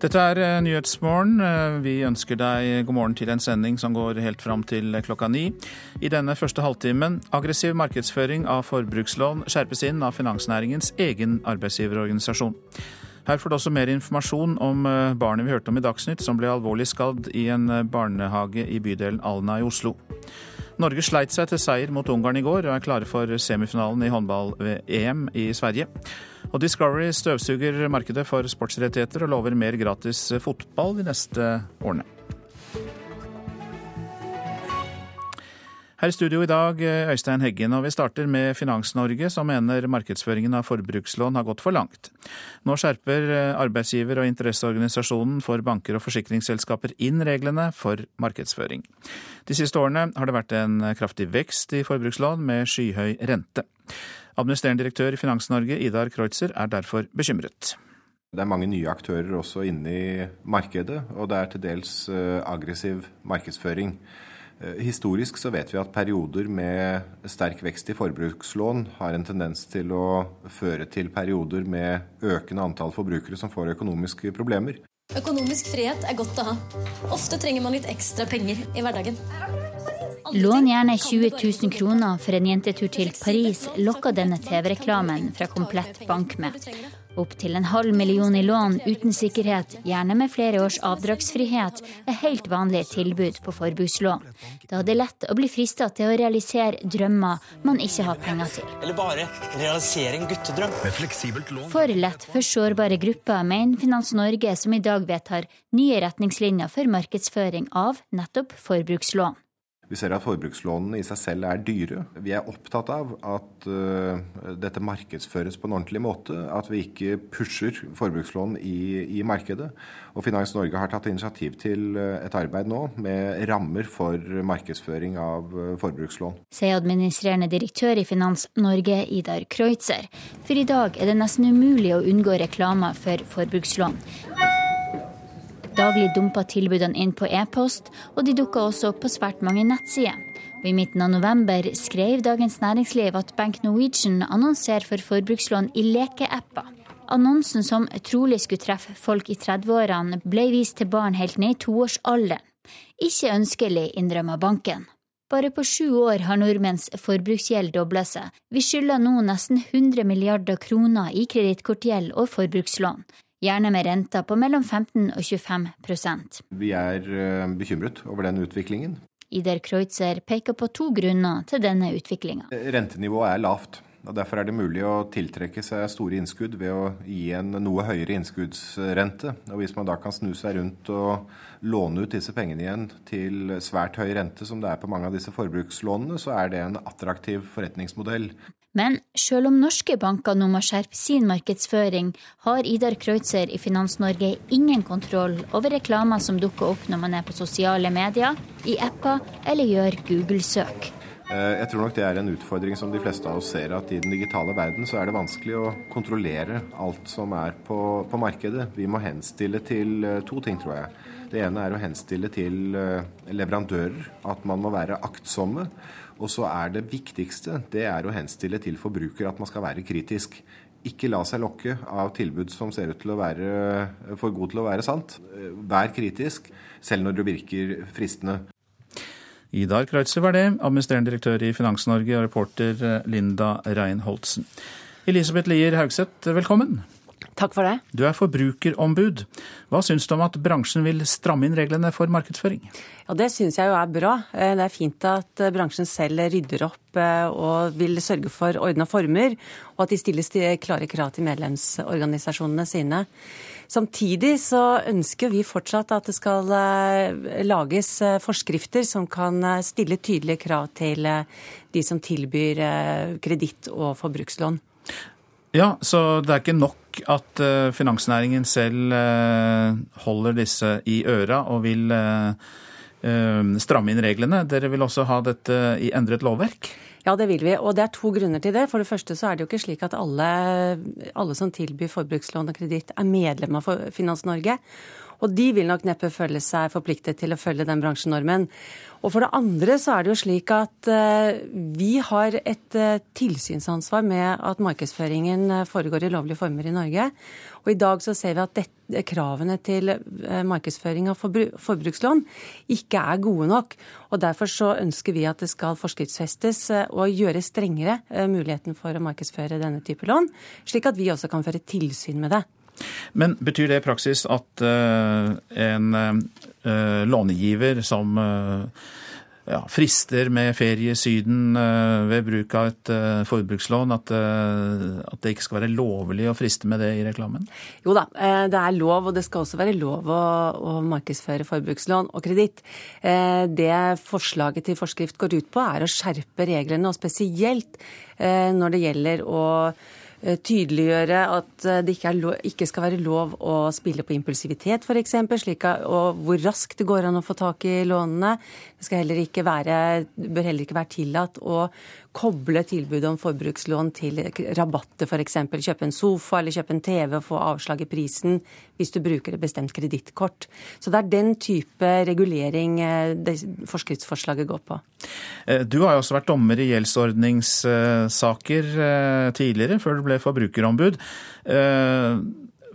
Dette er eh, Nyhetsmorgen. Eh, vi ønsker deg god morgen til en sending som går helt fram til klokka ni. I denne første halvtimen aggressiv markedsføring av forbrukslån skjerpes inn av finansnæringens egen arbeidsgiverorganisasjon. Her får du også mer informasjon om eh, barnet vi hørte om i Dagsnytt, som ble alvorlig skadd i en barnehage i bydelen Alna i Oslo. Norge sleit seg til seier mot Ungarn i går og er klare for semifinalen i håndball-EM i Sverige. Og Discovery støvsuger markedet for sportsrettigheter og lover mer gratis fotball de neste årene. Her i studio i dag, Øystein Heggen, og vi starter med Finans-Norge, som mener markedsføringen av forbrukslån har gått for langt. Nå skjerper arbeidsgiver- og interesseorganisasjonen for banker og forsikringsselskaper inn reglene for markedsføring. De siste årene har det vært en kraftig vekst i forbrukslån med skyhøy rente. Administrerende direktør i Finans-Norge, Idar Kreutzer, er derfor bekymret. Det er mange nye aktører også inne i markedet, og det er til dels aggressiv markedsføring. Historisk så vet vi at perioder med sterk vekst i forbrukslån har en tendens til å føre til perioder med økende antall forbrukere som får økonomiske problemer. Økonomisk frihet er godt å ha. Ofte trenger man litt ekstra penger i hverdagen. Lån gjerne 20 000 kroner for en jentetur til Paris, lokker denne TV-reklamen fra Komplett Bank med. Opptil en halv million i lån uten sikkerhet, gjerne med flere års avdragsfrihet, er helt vanlige tilbud på forbrukslån. Da er det lett å bli frista til å realisere drømmer man ikke har penger til. Eller bare realisere en guttedrøm. For lett for sårbare grupper, mener Finans Norge, som i dag vedtar nye retningslinjer for markedsføring av nettopp forbrukslån. Vi ser at forbrukslånene i seg selv er dyre. Vi er opptatt av at uh, dette markedsføres på en ordentlig måte. At vi ikke pusher forbrukslån i, i, markedet. Og Finans Norge har tatt initiativ til et arbeid nå med rammer for markedsføring av forbrukslån. Sier administrerende direktør i Finans Norge, Idar Kreutzer. For i dag er det nesten umulig å unngå reklame for forbrukslån. Daglig dumper tilbudene inn på e-post, og de dukker også opp på svært mange nettsider. Og I midten av november skrev Dagens Næringsliv at Bank Norwegian annonserer for forbrukslån i lekeapper. Annonsen som trolig skulle treffe folk i 30-årene, ble vist til barn helt ned i toårsalderen. Ikke ønskelig, innrømmer banken. Bare på sju år har nordmenns forbruksgjeld dobla seg. Vi skylder nå nesten 100 milliarder kroner i kredittkortgjeld og forbrukslån gjerne med renter på mellom 15 og 25% Vi er bekymret over den utviklingen. Idar Kreutzer peker på to grunner til denne utviklinga. Rentenivået er lavt. og Derfor er det mulig å tiltrekke seg store innskudd ved å gi en noe høyere innskuddsrente. Og Hvis man da kan snu seg rundt og låne ut disse pengene igjen til svært høy rente, som det er på mange av disse forbrukslånene, så er det en attraktiv forretningsmodell. Men selv om norske banker nå må skjerpe sin markedsføring, har Idar Kreutzer i Finans Norge ingen kontroll over reklamer som dukker opp når man er på sosiale medier, i apper eller gjør Google-søk. Jeg tror nok det er en utfordring som de fleste av oss ser, at i den digitale verden så er det vanskelig å kontrollere alt som er på, på markedet. Vi må henstille til to ting, tror jeg. Det ene er å henstille til leverandører at man må være aktsomme. Og så er det viktigste det er å henstille til forbruker at man skal være kritisk. Ikke la seg lokke av tilbud som ser ut til å være for god til å være sant. Vær kritisk, selv når det virker fristende. Idar Kreutzer var det, administrerende direktør i Finans-Norge og reporter Linda Reinholdsen. Elisabeth Lier Haugseth, velkommen. Takk for det. Du er forbrukerombud. Hva syns du om at bransjen vil stramme inn reglene for markedsføring? Ja, Det syns jeg jo er bra. Det er fint at bransjen selv rydder opp og vil sørge for ordna former, og at de stilles klare krav til medlemsorganisasjonene sine. Samtidig så ønsker vi fortsatt at det skal lages forskrifter som kan stille tydelige krav til de som tilbyr kreditt og forbrukslån. Ja, så det er ikke nok at finansnæringen selv holder disse i øra og vil stramme inn reglene. Dere vil også ha dette i endret lovverk? Ja, det vil vi. Og det er to grunner til det. For det første så er det jo ikke slik at alle, alle som tilbyr forbrukslån og kreditt er medlem av Finans Norge. Og de vil nok neppe føle seg forpliktet til å følge den bransjenormen. Og for det andre så er det jo slik at uh, vi har et uh, tilsynsansvar med at markedsføringen uh, foregår i lovlige former i Norge. Og i dag så ser vi at dette, kravene til markedsføring av forbrukslån ikke er gode nok. Og derfor så ønsker vi at det skal forskriftsfestes og gjøre strengere muligheten for å markedsføre denne type lån, slik at vi også kan føre tilsyn med det. Men betyr det i praksis at uh, en uh, lånegiver som uh, ja, frister med ferie i Syden ved bruk av et forbrukslån, at, at, det ikke skal være lovlig å friste med det i reklamen? Jo da, det er lov, og det skal også være lov å, å markedsføre forbrukslån og kreditt. Det forslaget til forskrift går ut på, er å skjerpe reglene, og spesielt når det gjelder å Eh, tydeliggjøre at eh, det ikke, lov, ikke, skal være lov å spille på impulsivitet f.eks., og hvor raskt det går an å få tak i lånene. Det heller være, bør heller ikke være tillatt å koble tilbudet om forbrukslån til rabatter, f.eks. Kjøpe en sofa eller kjøpe en TV og få avslag i prisen hvis du bruker et bestemt kredittkort. Så det er den type regulering eh, forskriftsforslaget går på. Eh, du har jo også vært dommer i gjeldsordningssaker eh, tidligere, før du ble forbrukerombud.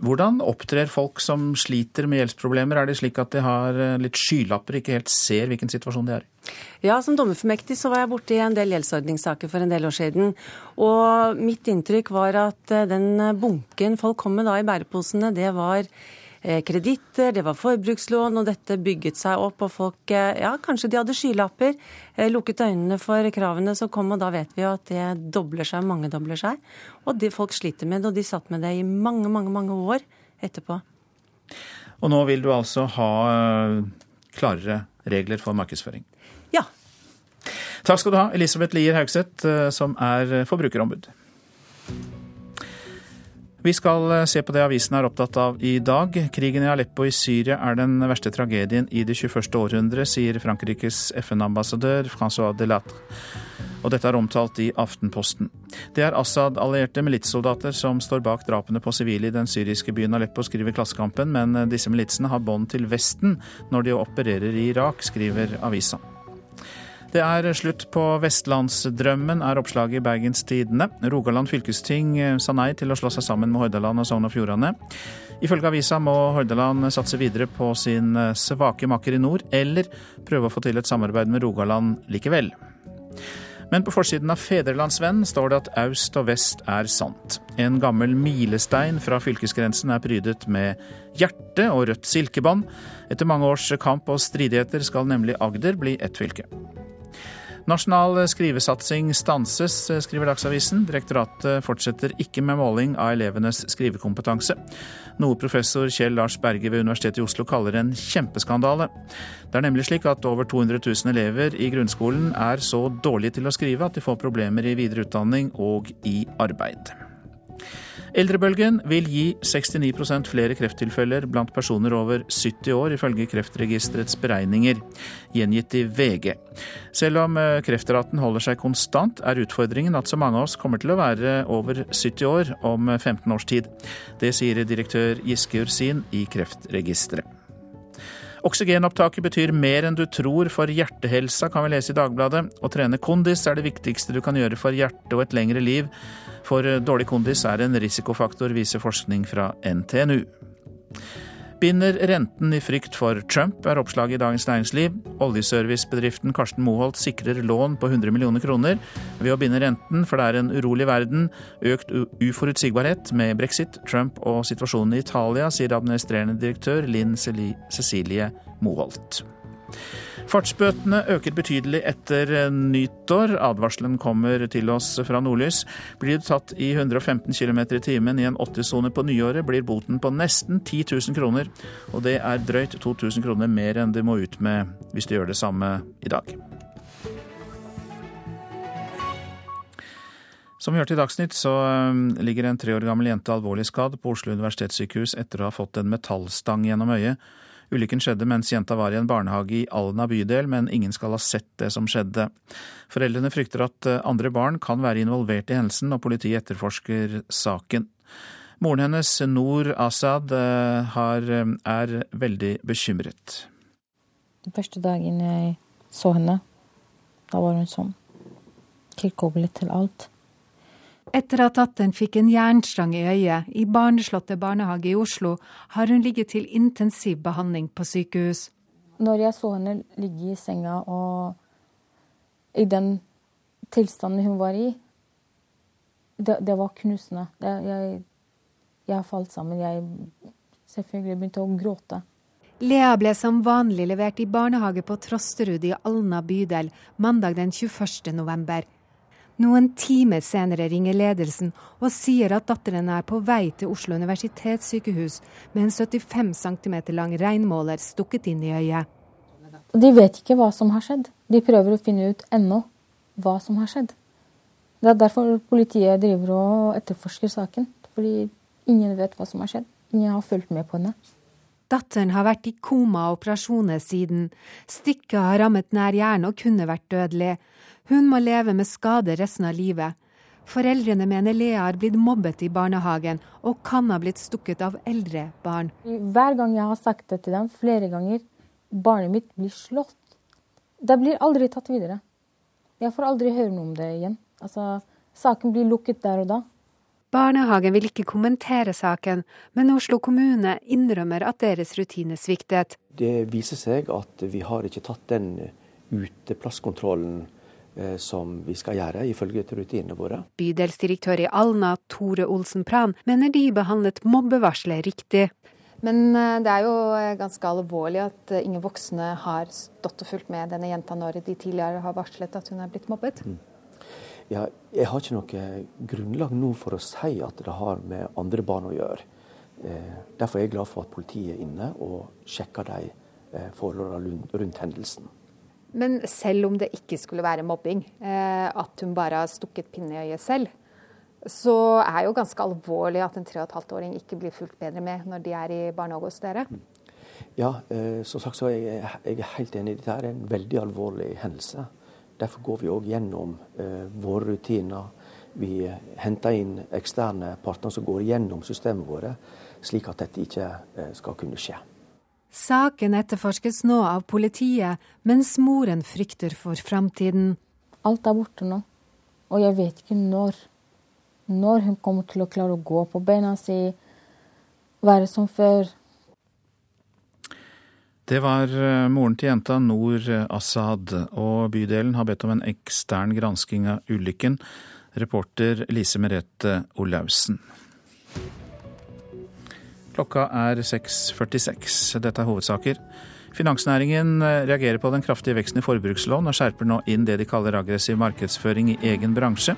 Hvordan opptrer folk som sliter med gjeldsproblemer? Er det slik at de har eh, litt skylapper, ikke helt ser hvilken situasjon de er i? Ja, som dommerformektig så var jeg borti en del gjeldsordningssaker for en del år siden. Og mitt inntrykk var at eh, den bunken folk kom med da i bæreposene, det var kreditter, det var forbrukslån, og dette bygget seg opp. Og folk eh, Ja, kanskje de hadde skylapper, eh, lukket øynene for kravene som kom, og da vet vi jo at det dobler seg, mangedobler seg. Og de folk sliter med det, og de satt med det i mange, mange, mange år etterpå. Og nå vil du altså ha klarere regler for markedsføring? Ja. Takk skal du ha, Elisabeth Lier Haugseth, som er forbrukerombud. Vi skal eh, se på det avisen er opptatt av i dag. Krigen i Aleppo i Syria er den verste tragedien i det 21. århundre, sier Frankrikes FN-ambassadør Francois Delatre. Og dette er omtalt i Aftenposten. Det er Assad-allierte militssoldater som står bak drapene på sivile i den syriske byen Aleppo, skriver Klassekampen, men disse militsene har bånd til Vesten når de opererer i Irak, skriver avisa. Det er slutt på vestlandsdrømmen, er oppslaget i Bergens Tidende. Rogaland fylkesting eh, sa nei til å slå seg sammen med Hordaland og Sogn og Fjordane. Ifølge avisa må Hordaland satse videre på sin eh, svake makker i nord, eller prøve å få til et samarbeid med Rogaland likevel. Men på forsiden av Fedrelandsvenn står det at aust og vest er sant. En gammel milestein fra fylkesgrensen er prydet med hjerte og rødt silkebånd. Etter mange års kamp og stridigheter skal nemlig Agder bli ett fylke. Nasjonal skrivesatsing stanses, skriver Dagsavisen. Direktoratet fortsetter ikke med måling av elevenes skrivekompetanse. Noe professor Kjell Lars Berge ved Universitetet i Oslo kaller en kjempeskandale. Det er nemlig slik at over 200 000 elever i grunnskolen er så dårlige til å skrive at de får problemer i videre utdanning og i arbeid. Eldrebølgen vil gi 69% flere krefttilfeller blant personer over 70 år, ifølge Kreftregisterets beregninger, gjengitt i VG. Selv om eh, kreftraten holder seg konstant, er utfordringen at så mange av oss kommer til å være over 70 år om 15 års tid. Det sier direktør Giske Ursin i Kreftregisteret. Oksygenopptaket betyr mer enn du tror for hjertehelsa, kan vi lese i Dagbladet. Å trene kondis er det viktigste du kan gjøre for hjertet og et lengre liv. For dårlig kondis er en risikofaktor, viser forskning fra NTNU. Binder renten i frykt for Trump, er oppslaget i Dagens Næringsliv. Oljeservicebedriften Karsten Moholt sikrer lån på 100 millioner kroner ved å binde renten, for det er en urolig verden, økt uforutsigbarhet med brexit, Trump og situasjonen i Italia, sier administrerende direktør Linn Cecilie Moholt. Fartsbøtene øker betydelig etter nyttår. Advarselen kommer til oss fra Nordlys. Blir du tatt i 115 km i timen i en 80-sone på nyåret, blir boten på nesten 10 000 kroner. Og det er drøyt 2000 kroner mer enn du må ut med hvis du gjør det samme i dag. Som vi hørte i Dagsnytt, så um, ligger en tre år gammel jente alvorlig skadd på Oslo universitetssykehus etter å ha fått en metallstang gjennom øyet. Ulykken skjedde mens jenta var i en barnehage i Alna bydel, men ingen skal ha sett det som skjedde. Foreldrene frykter at eh, andre barn kan være involvert i hendelsen, og politiet etterforsker saken. Moren hennes, Noor Asad, har, er veldig bekymret. Den første dagen jeg så henne, da var hun sånn tilkoblet til alt. Etter at datteren fikk en jernstang i øyet i Barneslottet barnehage i Oslo, har hun ligget til intensiv behandling på sykehus. Når jeg så henne ligge i senga og i den tilstanden hun var i, det, det var knusende. Det, jeg, jeg falt sammen. Jeg selvfølgelig begynte å gråte. Lea ble som vanlig levert i barnehage på Trosterud i Alna bydel mandag den 21. november. Noen timer senere ringer ledelsen og sier at datteren er på vei til Oslo universitetssykehus med en 75 cm lang regnmåler stukket inn i øyet. De vet ikke hva som har skjedd. De prøver å finne ut ennå hva som har skjedd. Det er derfor politiet driver og etterforsker saken. Fordi ingen vet hva som har skjedd. Ingen har fulgt med på henne. Datteren har vært i koma og operasjoner siden. Stikket har rammet nær hjernen og kunne vært dødelig. Hun må leve med skade resten av livet. Foreldrene mener Lea har blitt mobbet i barnehagen og kan ha blitt stukket av eldre barn. Hver gang jeg har sagt det til dem, flere ganger, barnet mitt blir slått. Det blir aldri tatt videre. Jeg får aldri høre noe om det igjen. Altså, Saken blir lukket der og da. Barnehagen vil ikke kommentere saken, men Oslo kommune innrømmer at deres rutine sviktet. Det viser seg at vi har ikke tatt den uteplasskontrollen eh, som vi skal gjøre, ifølge rutinene våre. Bydelsdirektør i Alna, Tore Olsen Pran, mener de behandlet mobbevarselet riktig. Men eh, det er jo eh, ganske alvorlig at ingen voksne har stått og fulgt med denne jenta når de tidligere har varslet at hun er blitt mobbet. Mm. Ja, jeg har ikke noe grunnlag nå for å si at det har med andre barn å gjøre. Eh, derfor er jeg glad for at politiet er inne og sjekker de eh, forholdene rundt hendelsen. Men selv om det ikke skulle være mobbing, eh, at hun bare har stukket pinne i øyet selv, så er det jo ganske alvorlig at en 3 15-åring ikke blir fulgt bedre med når de er i barnehage hos dere. Ja, som sagt så er jeg, jeg er helt enig. Dette er en veldig alvorlig hendelse. Derfor går vi òg gjennom eh, våre rutiner. Vi henter inn eksterne partnere som går gjennom systemet vårt, slik at dette ikke eh, skal kunne skje. Saken etterforskes nå av politiet, mens moren frykter for framtiden. Alt er borte nå, og jeg vet ikke når. Når hun kommer til å klare å gå på beina si, være som før. Det var eh, moren til jenta, Noor Assad, og bydelen har bedt om en ekstern gransking av ulykken. Reporter Lise Merete Olaussen. Klokka er 6.46. Dette er hovedsaker. Finansnæringen eh, reagerer på den kraftige veksten i forbrukslån, og skjerper nå inn det de kaller aggressiv markedsføring i egen bransje.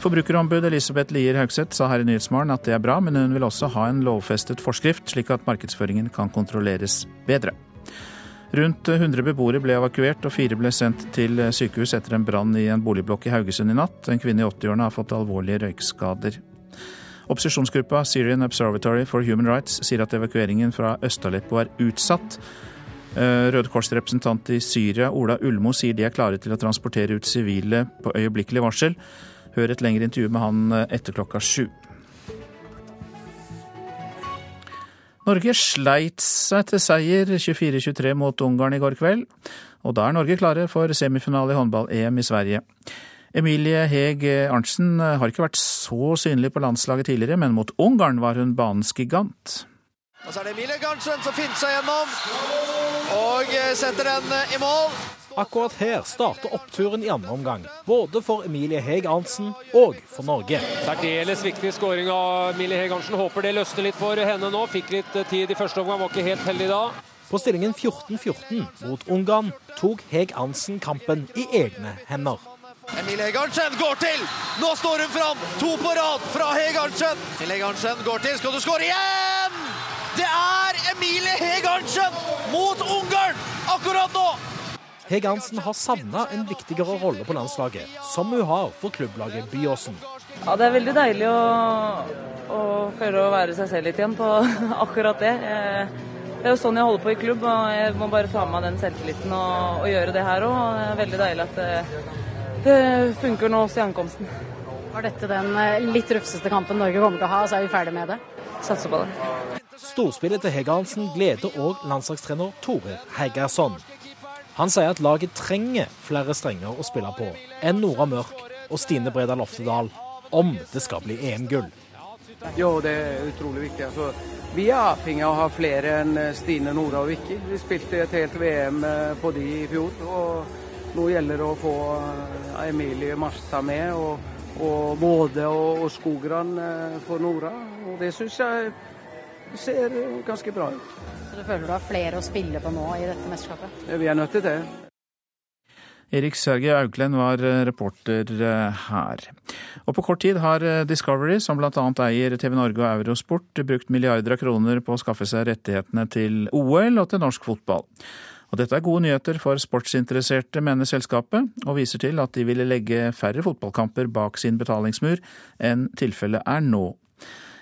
Forbrukerombud Elisabeth Lier Haugseth sa her i Nyhetsmorgen at det er bra, men hun vil også ha en lovfestet forskrift, slik at markedsføringen kan kontrolleres bedre. Rundt 100 beboere ble evakuert, og fire ble sendt til sykehus etter en brann i en boligblokk i Haugesund i natt. En kvinne i 80-årene har fått alvorlige røykskader. Opposisjonsgruppa Syrian Observatory for Human Rights sier at evakueringen fra Øst-Aleppo er utsatt. Eh, Røde Kors-representant i Syria, Ola Ulmo, sier de er klare til å transportere ut sivile på øyeblikkelig varsel. Hør et lengre intervju med han eh, etter klokka sju. Norge sleit seg til seier 24-23 mot Ungarn i går kveld. Og da er Norge klare for semifinale i håndball-EM i Sverige. Emilie Heg Arntzen har ikke vært så synlig på landslaget tidligere, men mot Ungarn var hun banens gigant. Og så er det Emilie Garntzen som finner seg gjennom og setter den i mål. Akkurat her starter oppturen i andre omgang, både for Emilie Heg Arntzen og for Norge. Særdeles viktig skåring av Emilie Heg Arntzen. Håper det løsner litt for henne nå. Fikk litt tid i første omgang, var ikke helt heldig da. På stillingen 14-14 mot Ungarn tok Heg Arntzen kampen i egne hender. Emilie Heg Arntzen går til! Nå står hun fram! To på rad fra Heg Arntzen. Emilie Heg Arntzen går til. Skal du skåre igjen? Det er Emilie Heg Arntzen mot Ungarn akkurat nå! Hege Hansen har savna en viktigere rolle på landslaget, som hun har for klubblaget Byåsen. Ja, Det er veldig deilig å, å føle å være seg selv litt igjen på akkurat det. Det er jo sånn jeg holder på i klubb, og jeg må bare ta med meg den selvtilliten og, og gjøre det her òg. Det er veldig deilig at det, det funker nå også i ankomsten. Var dette den eh, litt rufseste kampen Norge kommer til å ha, så er vi ferdig med det? Satser på det. Storspillet til Hege Hansen gleder òg landslagstrener Tore Hegersson. Han sier at laget trenger flere strenger å spille på enn Nora Mørk og Stine Breda Loftedal om det skal bli EM-gull. Jo, det er utrolig viktig. Altså, vi er avhengig av å ha flere enn Stine, Nora og Vicky. Vi spilte et helt VM eh, på de i fjor. og Nå gjelder det å få eh, Emilie Marstad med, og, og Måde og, og Skogran eh, for Nora. Og Det syns jeg ser ganske bra ut. Så du føler du har flere å spille på nå i dette mesterskapet? Ja, Vi er nødt til det. Erik Sørge Auklend var eh, reporter eh, her. Og på kort tid har eh, Discovery, som bl.a. eier TV Norge og Eurosport, brukt milliarder av kroner på å skaffe seg rettighetene til OL og til norsk fotball. Og dette er gode nyheter for sportsinteresserte, mener selskapet, og viser til at de ville legge færre fotballkamper bak sin betalingsmur enn tilfellet er nå.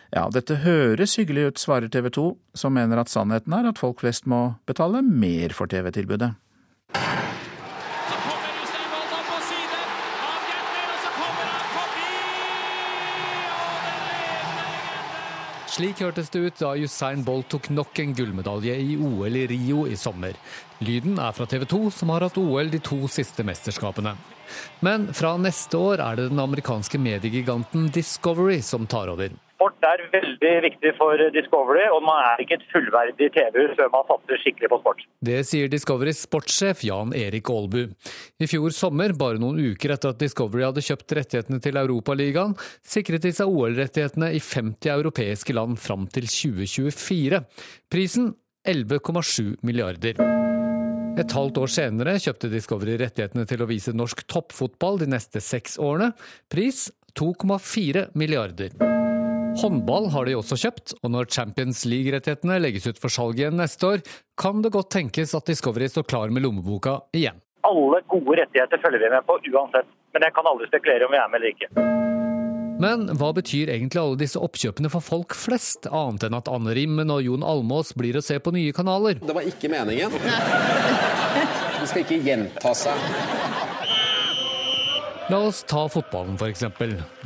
Ja, dette høres hyggelig ut, svarer TV 2, som mener at sannheten er at folk flest må betale mer for TV-tilbudet. Slik hørtes det ut da Usain Bolt tok nok en gullmedalje i OL i Rio i sommer. Lyden er fra TV 2, som har hatt OL de to siste mesterskapene. Men fra neste år er det den amerikanske mediegiganten Discovery som tar over. Sport er veldig viktig for Discovery, og man er ikke et fullverdig TV-hus før man satser skikkelig på sport. Det sier Discoverys sportssjef Jan Erik Aalbu. I fjor sommer, bare noen uker etter at Discovery hadde kjøpt rettighetene til Europaligaen, sikret de seg OL-rettighetene i 50 europeiske land fram til 2024. Prisen 11,7 milliarder. Et halvt år senere kjøpte Discovery rettighetene til å vise norsk toppfotball de neste seks årene. Pris 2,4 milliarder. Håndball har de også kjøpt, og når Champions League-rettighetene legges ut for salg igjen neste år, kan det godt tenkes at Discovery står klar med lommeboka igjen. Alle gode rettigheter følger vi med på uansett, men jeg kan aldri spekulere om vi er med eller ikke. Men hva betyr egentlig alle disse oppkjøpene for folk flest, annet enn at Anne Rimmen og Jon Almås blir å se på nye kanaler? Det var ikke meningen. Det skal ikke gjenta seg. La oss ta fotballen f.eks.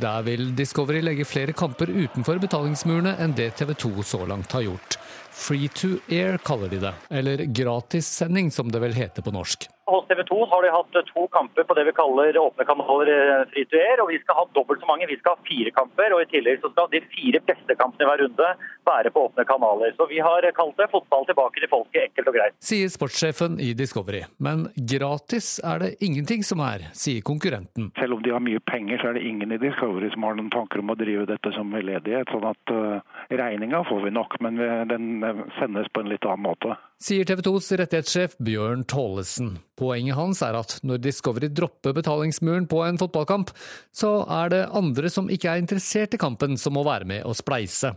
Der vil Discovery legge flere kamper utenfor betalingsmurene enn det TV 2 så langt har gjort. Free to air kaller de det, eller gratissending som det vel heter på norsk. Hos TV 2 har de hatt to kamper på det vi kaller åpne kanaler frituer, free to air, og vi skal ha dobbelt så mange. Vi skal ha fire kamper, og i tillegg så skal de fire beste kampene i hver runde være på åpne kanaler. Så vi har kalt det fotball tilbake til folket, enkelt og greit. Sier sportssjefen i Discovery. Men gratis er det ingenting som er, sier konkurrenten. Selv om de har mye penger, så er det ingen i Discovery som har noen tanker om å drive dette som veldedighet. Sånn at uh, regninga får vi nok, men den sendes på en litt annen måte sier TV 2s rettighetssjef Bjørn Tålesen. Poenget hans er at når Discovery dropper betalingsmuren på en fotballkamp, så er det andre som ikke er interessert i kampen som må være med å spleise.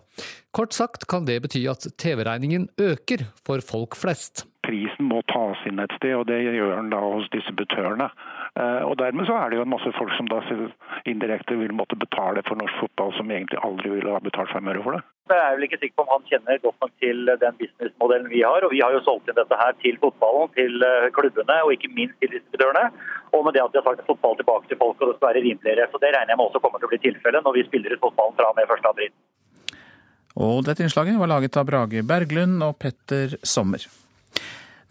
Kort sagt kan det bety at TV-regningen øker for folk flest. Prisen må tas inn et sted, og det gjør den da hos distributørene. Eh, og Dermed så er det jo en masse folk som da indirekte vil måtte betale for norsk fotball, som egentlig aldri ville ha betalt fem øre for det. Jeg er vel ikke sikker på om han kjenner godt nok til den businessmodellen vi har. og Vi har jo solgt inn dette her til fotballen, til eh, klubbene og ikke minst til distributørene. Og med det at vi har sagt fotball tilbake til folk og det skal være rimeligere. Så Det regner jeg med også kommer til å bli tilfellet når vi spiller ut fotballen fra og med 1. april. Og dette innslaget var laget av Brage Berglund og Petter Sommer.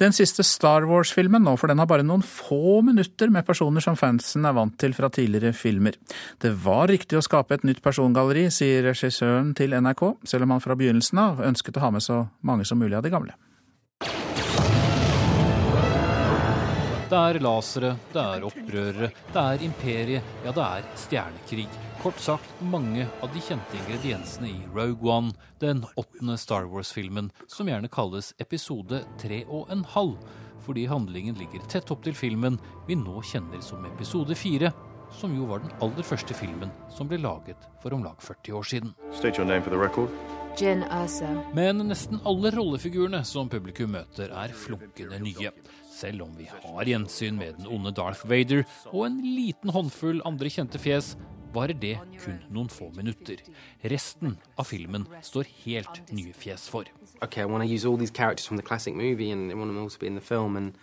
Den siste Star Wars-filmen nå, for den har bare noen få minutter med personer som fansen er vant til fra tidligere filmer. Det var riktig å skape et nytt persongalleri, sier regissøren til NRK, selv om han fra begynnelsen av ønsket å ha med så mange som mulig av de gamle. Det er lasere, det er opprørere, det er imperiet, ja det er stjernekrig. Kort sagt mange av de kjente ingrediensene i Rogue One, den åttende Star Wars-filmen, som gjerne kalles episode tre og en halv, fordi handlingen ligger tett opp til filmen vi nå kjenner som episode fire, som jo var den aller første filmen som ble laget for om lag 40 år siden. Men nesten alle rollefigurene som publikum møter, er flunkende nye. Selv om vi har gjensyn med den onde Darth Vader og en liten håndfull andre kjente fjes, varer det kun noen få minutter. Resten av filmen står helt nye fjes for. Okay, I want to use all these characters from the classic movie and I want them all to be in the film and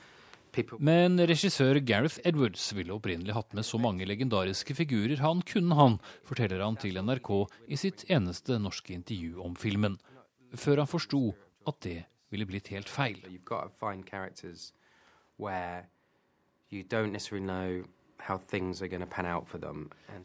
Men regissør Gareth Edwards ville opprinnelig hatt med så mange legendariske figurer han kunne han, forteller han til NRK i sitt eneste norske intervju om filmen. Før han forsto at det ville blitt helt feil.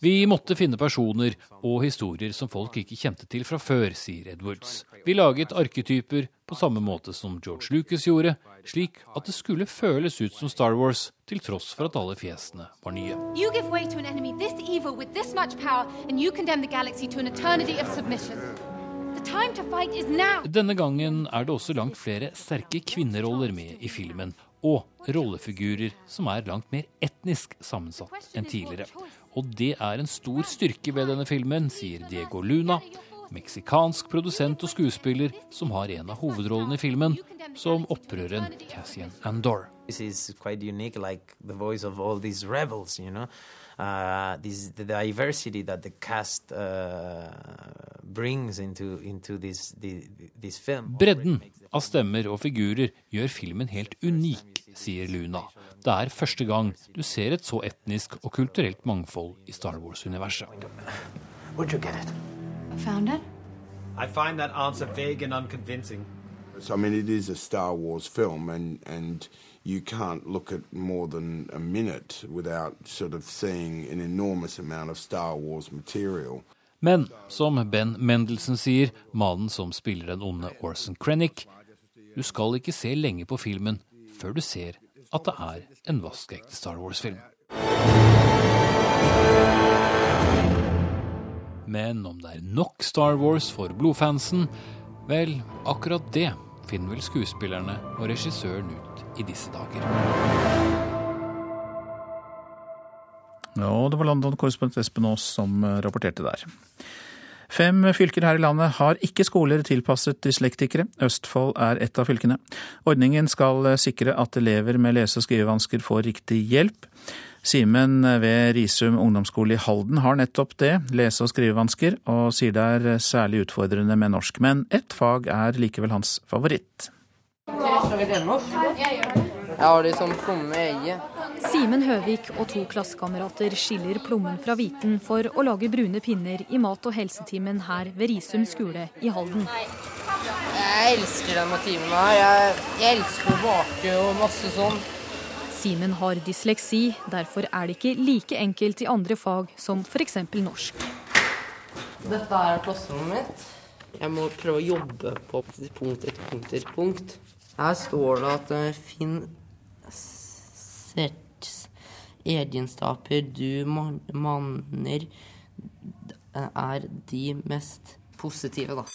Vi måtte finne personer og historier som folk ikke kjente til fra før, sier Edwards. Vi laget arketyper på samme måte som George Lucas gjorde, slik at det skulle føles ut som Star Wars, til tross for at alle fjesene var nye. Denne gangen er det også langt flere sterke kvinneroller med i filmen, og rollefigurer som er langt mer etnisk sammensatt enn tidligere. Og det er en stor styrke ved denne filmen, sier Diego Luna, meksikansk produsent og skuespiller som har en av hovedrollene i filmen, som opprøreren Cassian Andor. This is quite unique, like the voice of all these rebels, you know. Uh, this, the diversity that the cast uh, brings into, into this, this film. Bredden av stemmer og figurer gjør filmen helt unik, sier Luna. Det er første gang du ser et så etnisk og kulturelt mangfold i Star Wars-universet. I find that answer vague and unconvincing. So, I mean, it is a Star Wars film, and, and you can't look at more than a minute without sort of seeing an enormous amount of Star Wars material. Men som Ben Mendelsen sier, mannen som spiller den onde Orson Krennic, du skal ikke se lenge på filmen før du ser at det er en vaskeekte Star Wars-film. Men om det er nok Star Wars for blodfansen, vel, akkurat det finner vel skuespillerne og regissøren ut i disse dager. Ja, det var London-korrespondent Espen Aas som eh, rapporterte der. Fem fylker her i landet har ikke skoler tilpasset dyslektikere. Østfold er ett av fylkene. Ordningen skal eh, sikre at elever med lese- og skrivevansker får riktig hjelp. Simen ved Risum ungdomsskole i Halden har nettopp det, lese- og skrivevansker, og sier det er eh, særlig utfordrende med norsk. Men ett fag er likevel hans favoritt. Jeg har de som plomme i egget. Simen Høvik og to klassekamerater skiller plommen fra hviten for å lage brune pinner i mat- og helsetimen her ved Risum skole i Halden. Jeg elsker denne timen her. Jeg, jeg elsker å bake og masse sånn. Simen har dysleksi, derfor er det ikke like enkelt i andre fag som f.eks. norsk. Dette er klasserommet mitt. Jeg må prøve å jobbe på punkt etter punkt etter punkt. Her står det at eh, finn sets egenskaper du manner er de mest positive, da.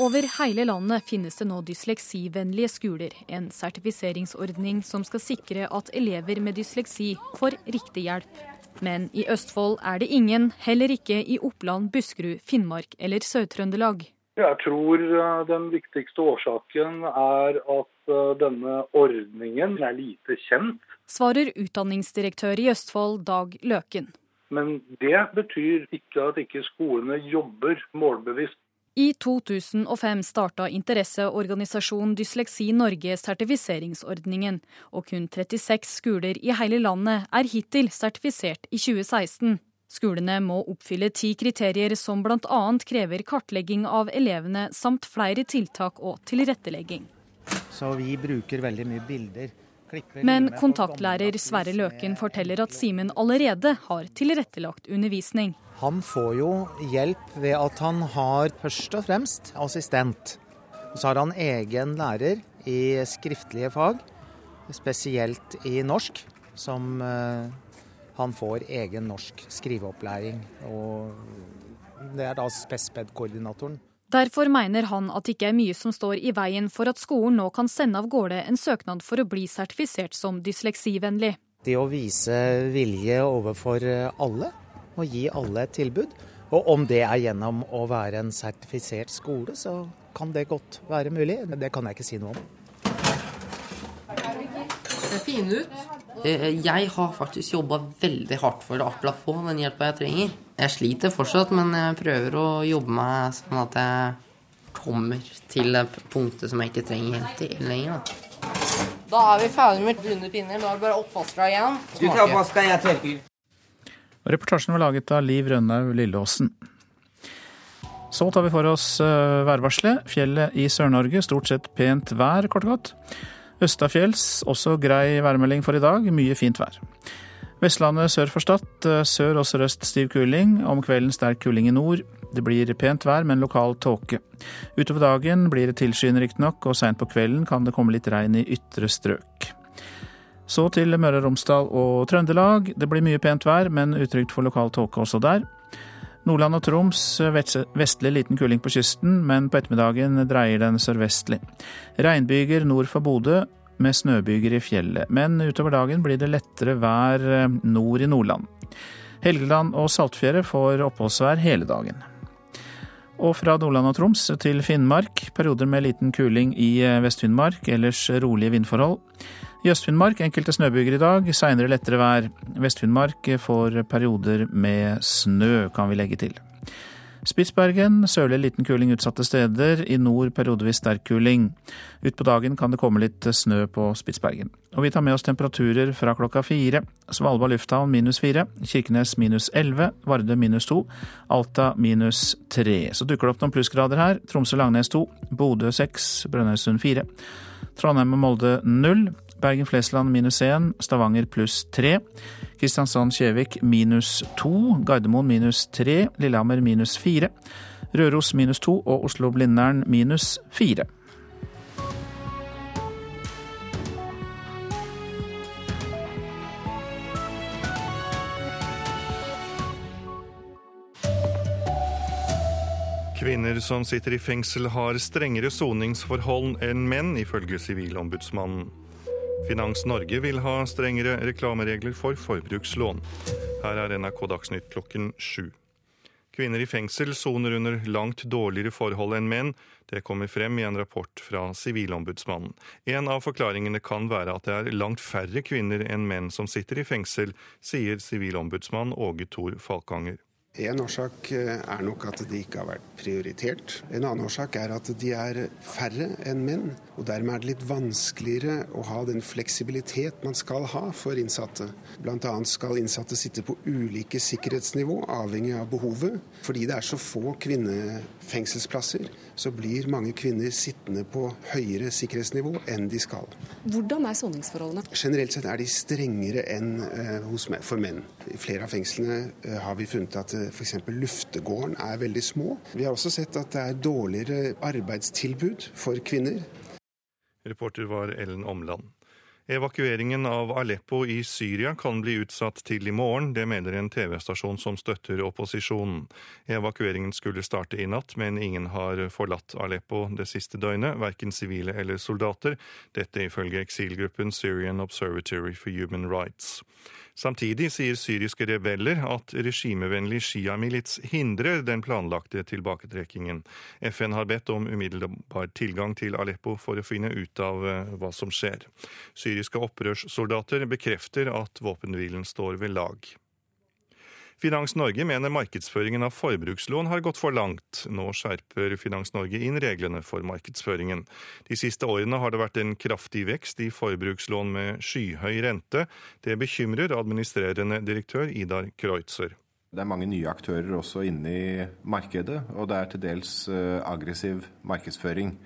Over hele landet finnes det nå dysleksivennlige skoler, en sertifiseringsordning som skal sikre at elever med dysleksi får riktig hjelp. Men i Østfold er det ingen, heller ikke i Oppland, Buskerud, Finnmark eller Sør-Trøndelag. Jeg tror eh, den viktigste årsaken er at eh, denne ordningen er lite kjent. Svarer utdanningsdirektør i Østfold, Dag Løken. Men det betyr ikke at ikke skolene jobber målbevisst. I 2005 starta interesseorganisasjonen Dysleksi Norge sertifiseringsordningen, og kun 36 skoler i hele landet er hittil sertifisert i 2016. Skolene må oppfylle ti kriterier som bl.a. krever kartlegging av elevene, samt flere tiltak og tilrettelegging. Så vi bruker veldig mye bilder. Men kontaktlærer Sverre Løken forteller at Simen allerede har tilrettelagt undervisning. Han får jo hjelp ved at han har først og fremst assistent. Så har han egen lærer i skriftlige fag, spesielt i norsk, som eh, han får egen norsk skriveopplæring. og Det er da Spesped-koordinatoren. Derfor mener han at det ikke er mye som står i veien for at skolen nå kan sende av gårde en søknad for å bli sertifisert som dysleksivennlig. Det å vise vilje overfor alle, og gi alle et tilbud. Og om det er gjennom å være en sertifisert skole, så kan det godt være mulig. Men det kan jeg ikke si noe om. Det ser fine ut. Eh, jeg har faktisk jobba veldig hardt for å få den hjelpa jeg trenger. Jeg sliter fortsatt, men jeg prøver å jobbe meg sånn at jeg kommer til punktet som jeg ikke trenger helt til lenger. Da er vi ferdig med brune pinner. Nå er det bare oppvaska igjen. Du tar oppvaska, jeg tørker. Reportasjen var laget av Liv Rønnaug Lilleåsen. Så tar vi for oss eh, værvarselet. Fjellet i Sør-Norge stort sett pent vær, kort og godt. Østafjells også grei værmelding for i dag, mye fint vær. Vestlandet sør for Stad, eh, sør og sørøst stiv kuling. Om kvelden sterk kuling i nord. Det blir pent vær, men lokal tåke. Utover dagen blir det tilskyende riktignok, og seint på kvelden kan det komme litt regn i ytre strøk. Så til Møre og Romsdal og Trøndelag. Det blir mye pent vær, men utrygt for lokal tåke også der. Nordland og Troms vestlig liten kuling på kysten, men på ettermiddagen dreier den sørvestlig. Regnbyger nord for Bodø med snøbyger i fjellet, men utover dagen blir det lettere vær eh, nord i Nordland. Helgeland og Saltfjellet får oppholdsvær hele dagen. Og fra Nordland og Troms til Finnmark, perioder med liten kuling i eh, Vest-Finnmark, ellers rolige vindforhold. I Øst-Finnmark enkelte snøbyger i dag, seinere lettere vær. Vest-Finnmark får perioder med snø, kan vi legge til. Spitsbergen sørlig liten kuling utsatte steder, i nord periodevis sterk kuling. Utpå dagen kan det komme litt snø på Spitsbergen. Og vi tar med oss temperaturer fra klokka fire. Svalbard lufthavn minus fire, Kirkenes minus elleve, Varde minus to, Alta minus tre. Så dukker det opp noen plussgrader her. Tromsø-Langnes to, Bodø seks, Brønnøysund fire. Trondheim og Molde null, Bergen-Flesland minus 1, Stavanger pluss 3. Kristiansand-Kjevik minus 2, Gardermoen minus 3, Lillehammer minus 4. Røros minus 2 og Oslo-Blindern minus 4. Kvinner som sitter i fengsel har strengere soningsforhold enn menn, ifølge Sivilombudsmannen. Finans Norge vil ha strengere reklameregler for forbrukslån. Her er NRK Dagsnytt klokken sju. Kvinner i fengsel soner under langt dårligere forhold enn menn. Det kommer frem i en rapport fra Sivilombudsmannen. En av forklaringene kan være at det er langt færre kvinner enn menn som sitter i fengsel, sier sivilombudsmann Åge Thor Falkanger. En årsak eh, er nok at de ikke har vært prioritert. En annen årsak er at de er færre enn menn. og Dermed er det litt vanskeligere å ha den fleksibilitet man skal ha for innsatte. Bl.a. skal innsatte sitte på ulike sikkerhetsnivå, avhengig av behovet. Fordi det er så få kvinnefengselsplasser, så blir mange kvinner sittende på høyere sikkerhetsnivå enn de skal. Hvordan er soningsforholdene? Generelt sett er de strengere enn uh, for menn. I flere av fengslene uh, har vi funnet at uh, f.eks. luftegården er veldig små. Vi har også sett at det er dårligere arbeidstilbud for kvinner. Reporter var Ellen Omland. Evakueringen av Aleppo i Syria kan bli utsatt til i morgen. Det mener en TV-stasjon som støtter opposisjonen. Evakueringen skulle starte i natt, men ingen har forlatt Aleppo det siste døgnet, verken sivile eller soldater. Dette ifølge eksilgruppen Syrian Observatory for Human Rights. Samtidig sier syriske rebeller at regimevennlig sjiamilits hindrer den planlagte tilbaketrekkingen. FN har bedt om umiddelbar tilgang til Aleppo for å finne ut av eh, hva som skjer. Syriske opprørssoldater bekrefter at våpenhvilen står ved lag. Finans Norge mener markedsføringen av forbrukslån har gått for langt. Nå skjerper Finans Norge inn reglene for markedsføringen. De siste årene har det vært en kraftig vekst i forbrukslån med skyhøy rente. Det bekymrer administrerende direktør Idar Kreutzer. Det er mange nye aktører også inne i markedet, og det er til dels eh, aggressiv markedsføring.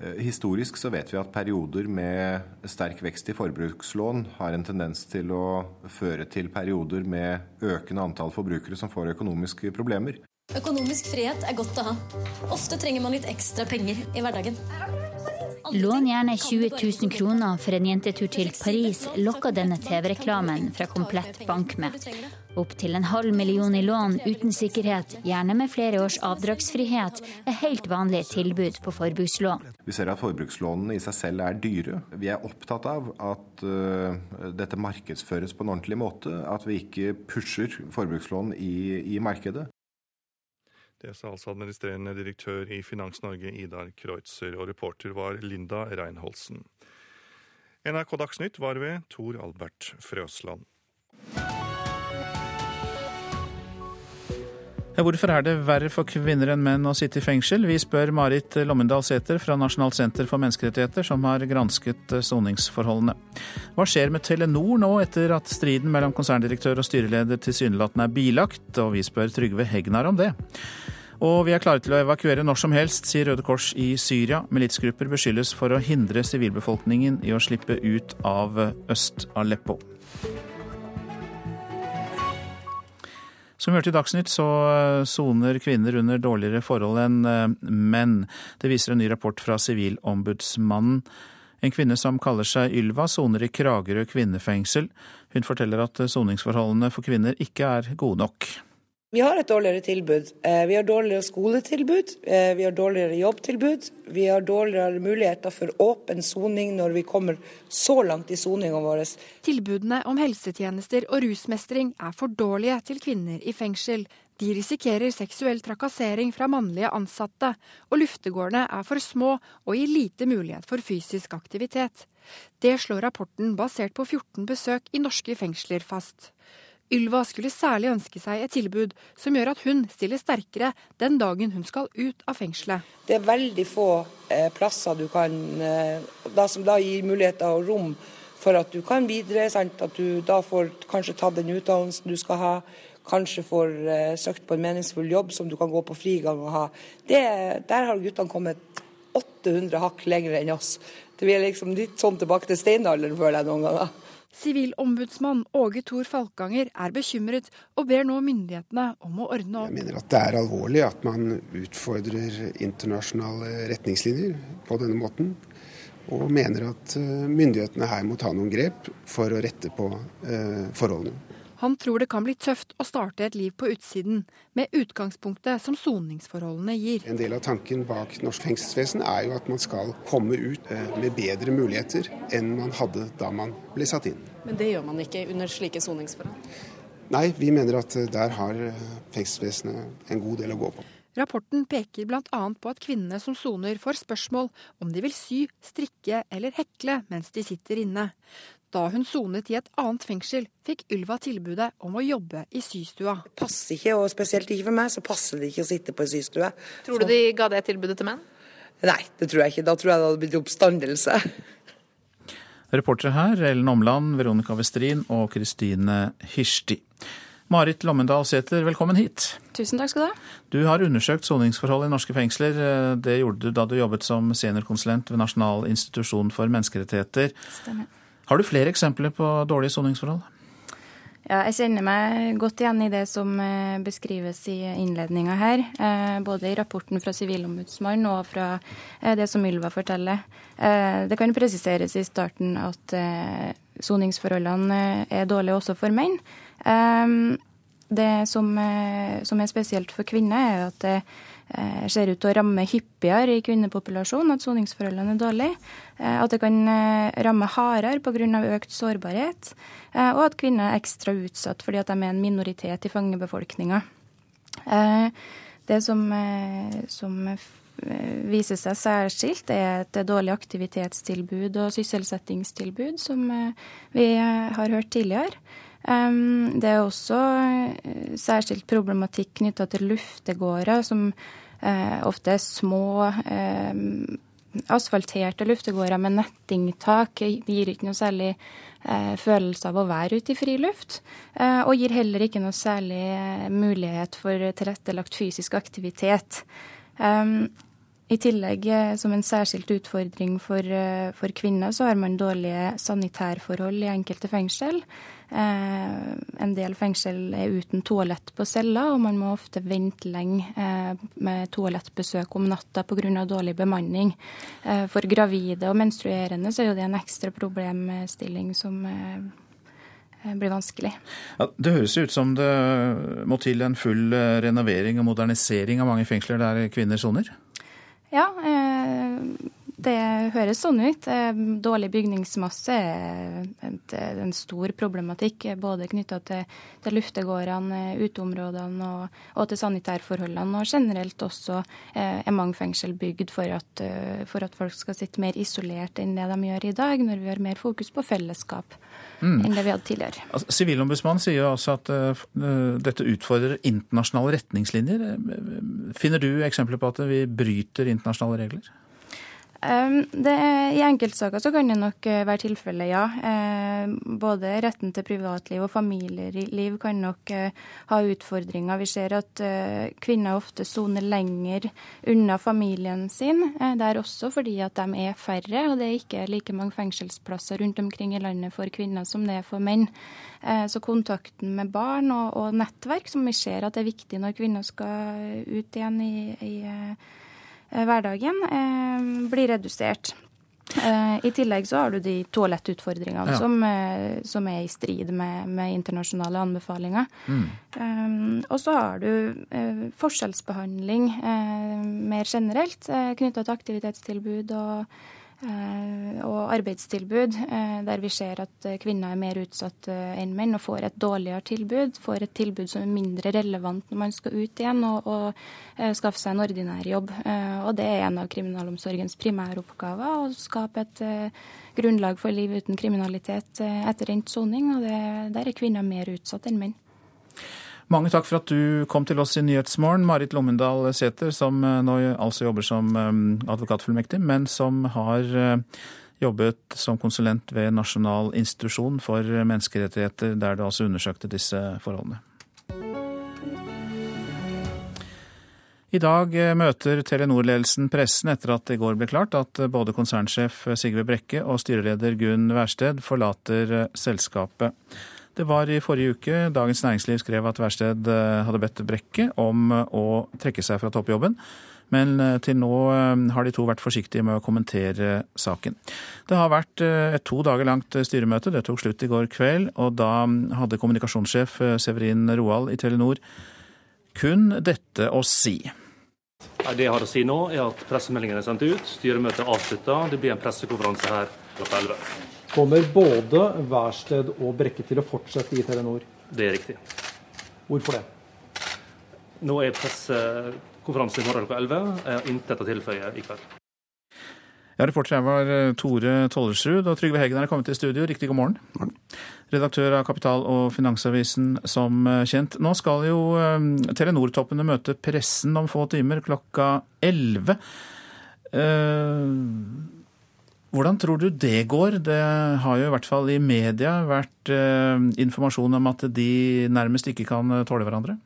Eh, historisk så vet vi at perioder med sterk vekst i forbrukslån har en tendens til å føre til perioder med økende antall forbrukere som får økonomiske problemer. Økonomisk frihet er godt å ha. Ofte trenger man litt ekstra penger i hverdagen. Lån gjerne 20 000 kroner for en jentetur til Paris, lokker denne TV-reklamen fra Komplett Bank med. Opptil en halv million i lån uten sikkerhet, gjerne med flere års avdragsfrihet, er helt vanlig tilbud på forbrukslån. Vi ser at forbrukslånene i seg selv er dyre. Vi er opptatt av at uh, dette markedsføres på en ordentlig måte. At vi ikke pusher forbrukslån i, i markedet. Det sa altså administrerende direktør i Finans Norge, Idar Kreutzer, og reporter var Linda Reinholsen. NRK Dagsnytt var ved Tor Albert Frøsland. Hvorfor er det verre for kvinner enn menn å sitte i fengsel? Vi spør Marit Lommendal Sæther fra Nasjonalt senter for menneskerettigheter, som har gransket soningsforholdene. Hva skjer med Telenor nå, etter at striden mellom konserndirektør og styreleder tilsynelatende er bilagt? Og vi spør Trygve Hegnar om det. Og vi er klare til å evakuere når som helst, sier Røde Kors i Syria. Militsgrupper beskyldes for å hindre sivilbefolkningen i å slippe ut av Øst-Aleppo. Som vi hørte i Dagsnytt, så eh, soner kvinner under dårligere forhold enn eh, menn. Det viser en ny rapport fra Sivilombudsmannen. En kvinne som kaller seg Ylva, soner i Kragerø kvinnefengsel. Hun forteller at soningsforholdene for kvinner ikke er gode nok. Vi har et dårligere tilbud. Eh, vi har dårligere skoletilbud, eh, vi har dårligere jobbtilbud. Vi har dårligere muligheter for åpen soning når vi kommer så langt i soninga vår. Tilbudene om helsetjenester og rusmestring er for dårlige til kvinner i fengsel. De risikerer seksuell trakassering fra mannlige ansatte, og luftegårdene er for små og gir lite mulighet for fysisk aktivitet. Det slår rapporten basert på 14 besøk i norske fengsler fast. Ylva skulle særlig ønske seg et tilbud som gjør at hun stiller sterkere den dagen hun skal ut av fengselet. Det er veldig få eh, plasser du kan, eh, da, som da gir muligheter og rom for at du kan videre. Sant? At du da får kanskje tatt den utdannelsen du skal ha. Kanskje får eh, søkt på en meningsfull jobb som du kan gå på frigang og ha. Det, der har guttene kommet 800 hakk lenger enn oss. Det blir liksom litt sånn tilbake til steinalderen, føler jeg noen ganger. Sivilombudsmann Åge Thor Falkanger er bekymret og ber nå myndighetene om å ordne opp. Jeg mener at det er alvorlig at man utfordrer internasjonale retningslinjer på denne måten. Og mener at eh, myndighetene her må ta noen grep for å rette på eh, forholdene. Han tror det kan bli tøft å starte et liv på utsiden, med utgangspunktet som soningsforholdene gir. En del av tanken bak norsk fengselsvesen er jo at man skal komme ut eh, med bedre muligheter enn man hadde da man ble satt inn. Men det gjør man ikke under slike soningsforhold? Nei, vi mener at eh, der har eh, fengselsvesenet en god del å gå på. Rapporten peker bl.a. på at kvinnene som soner får spørsmål om de vil sy, strikke eller hekle mens de sitter inne. Da hun sonet i et annet fengsel, fikk Ylva tilbudet om å jobbe i systua. Det passer ikke, og spesielt ikke for meg, så passer det ikke å sitte på en systue. Tror du de ga det tilbudet til menn? Nei, det tror jeg ikke. Da tror jeg det hadde blitt oppstandelse. Reportere her Ellen Omland, Veronica Westrin og Kristine Hirsti. Marit Lommendal Sæther, velkommen hit. Tusen takk skal Du ha. Du har undersøkt soningsforhold i norske fengsler. Det gjorde du da du jobbet som seniorkonsulent ved Nasjonal institusjon for menneskerettigheter. Stemmer. Har du flere eksempler på dårlige soningsforhold? Ja, jeg kjenner meg godt igjen i det som eh, beskrives i innledninga her. Eh, både i rapporten fra Sivilombudsmannen og fra eh, det som Ylva forteller. Det kan presiseres i starten at soningsforholdene er dårlige også for menn. Det som, er spesielt for kvinner, er at det ser ut til å ramme hyppigere i kvinnepopulasjonen, at soningsforholdene er dårlige. Eh, at det kan eh, ramme hardere pga. økt sårbarhet. Og at kvinner er ekstra utsatt fordi at de er en minoritet i fangebefolkninga. Det som, som viser seg særskilt, er et dårlig aktivitetstilbud og sysselsettingstilbud, som vi har hørt tidligere. Det er også særskilt problematikk knytta til luftegårder, som Eh, ofte små eh, asfalterte luftegårder med nettingtak. Gir ikke noe særlig eh, følelse av å være ute i friluft. Eh, og gir heller ikke noe særlig eh, mulighet for tilrettelagt fysisk aktivitet. Eh, I tillegg, som en særskilt utfordring for, for, kvinner, så har man dårlige sanitærforhold i enkelte fengsel. Eh, en del fengsel er uten toalett på cella, og man må ofte vente lenge eh, med toalettbesøk om natta pga. dårlig bemanning. Eh, for gravide og menstruerende så er det en ekstra problemstilling som blir vanskelig. Ja, det høres ut som det må til en full renovering og modernisering av mange fengsler der kvinner soner? Ja, Det høres sånn ut. Eh, dårlig bygningsmasse er en stor problematikk. Både knytta til, til luftegårdene, uteområdene og, og, til sanitærforholdene. Og generelt også eh, er mange fengsel bygd for at, eh, for at, folk skal sitte mer isolert enn det de gjør i dag, når vi har mer fokus på fellesskap mm. enn det vi hadde tidligere. Altså, Sivilombudsmannen sier også at uh, dette utfordrer internasjonale retningslinjer. Finner du eksempler på at vi bryter internasjonale regler? Det, I enkeltsaker så kan det nok eh, være tilfellet, ja. Både retten til privatliv og familieliv kan nok eh, ha utfordringer. Vi ser at eh, kvinner ofte soner lenger unna familien sin. Det er også fordi at de er færre, og det er ikke like mange fengselsplasser rundt omkring i landet for kvinner som det er for menn. Så kontakten med barn og, og nettverk, som vi ser at er viktig når kvinner skal ut igjen i, i hverdagen eh, blir redusert. Eh, I tillegg så har du de toalettutfordringene ja. som, som, er i strid med, med internasjonale anbefalinger. Mm. Um, og så har du uh, forskjellsbehandling uh, mer generelt uh, knytta til aktivitetstilbud og Eh, og arbeidstilbud, eh, der vi ser at eh, kvinner er mer utsatt enn menn og får et dårligere tilbud. Får et tilbud som er mindre relevant når man skal ut igjen og, og skaffe seg en ordinær jobb. Og det er en av kriminalomsorgens primæroppgaver, å skape et grunnlag for liv uten kriminalitet etter endt soning. Og det, der er kvinner mer utsatt enn menn. Mange takk for at du kom til oss i Nyhetsmorgen, Marit Lommendal Sæther, som eh, nå altså jobber som eh, advokatfullmektig, men som har eh, jobbet som konsulent ved Nasjonal institusjon for menneskerettigheter, der du altså undersøkte disse forholdene. I dag møter Telenor-ledelsen pressen etter at det i går ble klart at både konsernsjef Sigve Brekke og styreleder Gunn Wærsted forlater selskapet. Det var i forrige uke Dagens Næringsliv skrev at Værsted eh, hadde bedt Brekke om eh, å trekke seg fra toppjobben. Men eh, til nå har de to vært forsiktige med å kommentere saken. Det har vært et to dager langt styremøte. Det tok slutt i går kveld. Og da hadde kommunikasjonssjef Severin Roald i Telenor kun dette å si. Det jeg har å si nå, er at pressemeldingen er sendt ut, styremøtet er avslutta. Det blir en pressekonferanse her klokka 11. Kommer både Værsted og Brekke til å fortsette i Telenor? Det er riktig. Hvorfor det? Nå er pressekonferansen i morgen klokka 11. Jeg har intet å tilføye i kveld. Ja, Reporter her var eh, Tore Tollersrud, og Trygve Heggen er kommet til studio. Riktig god morgen. morgen. Redaktør av Kapital- og Finansavisen, som eh, kjent. Nå skal jo eh, Telenor-toppene møte pressen om få timer, klokka 11. Uh, hvordan tror du det går? Det har jo i hvert fall i media vært eh, informasjon om at de nærmest ikke kan eh, tåle hverandre?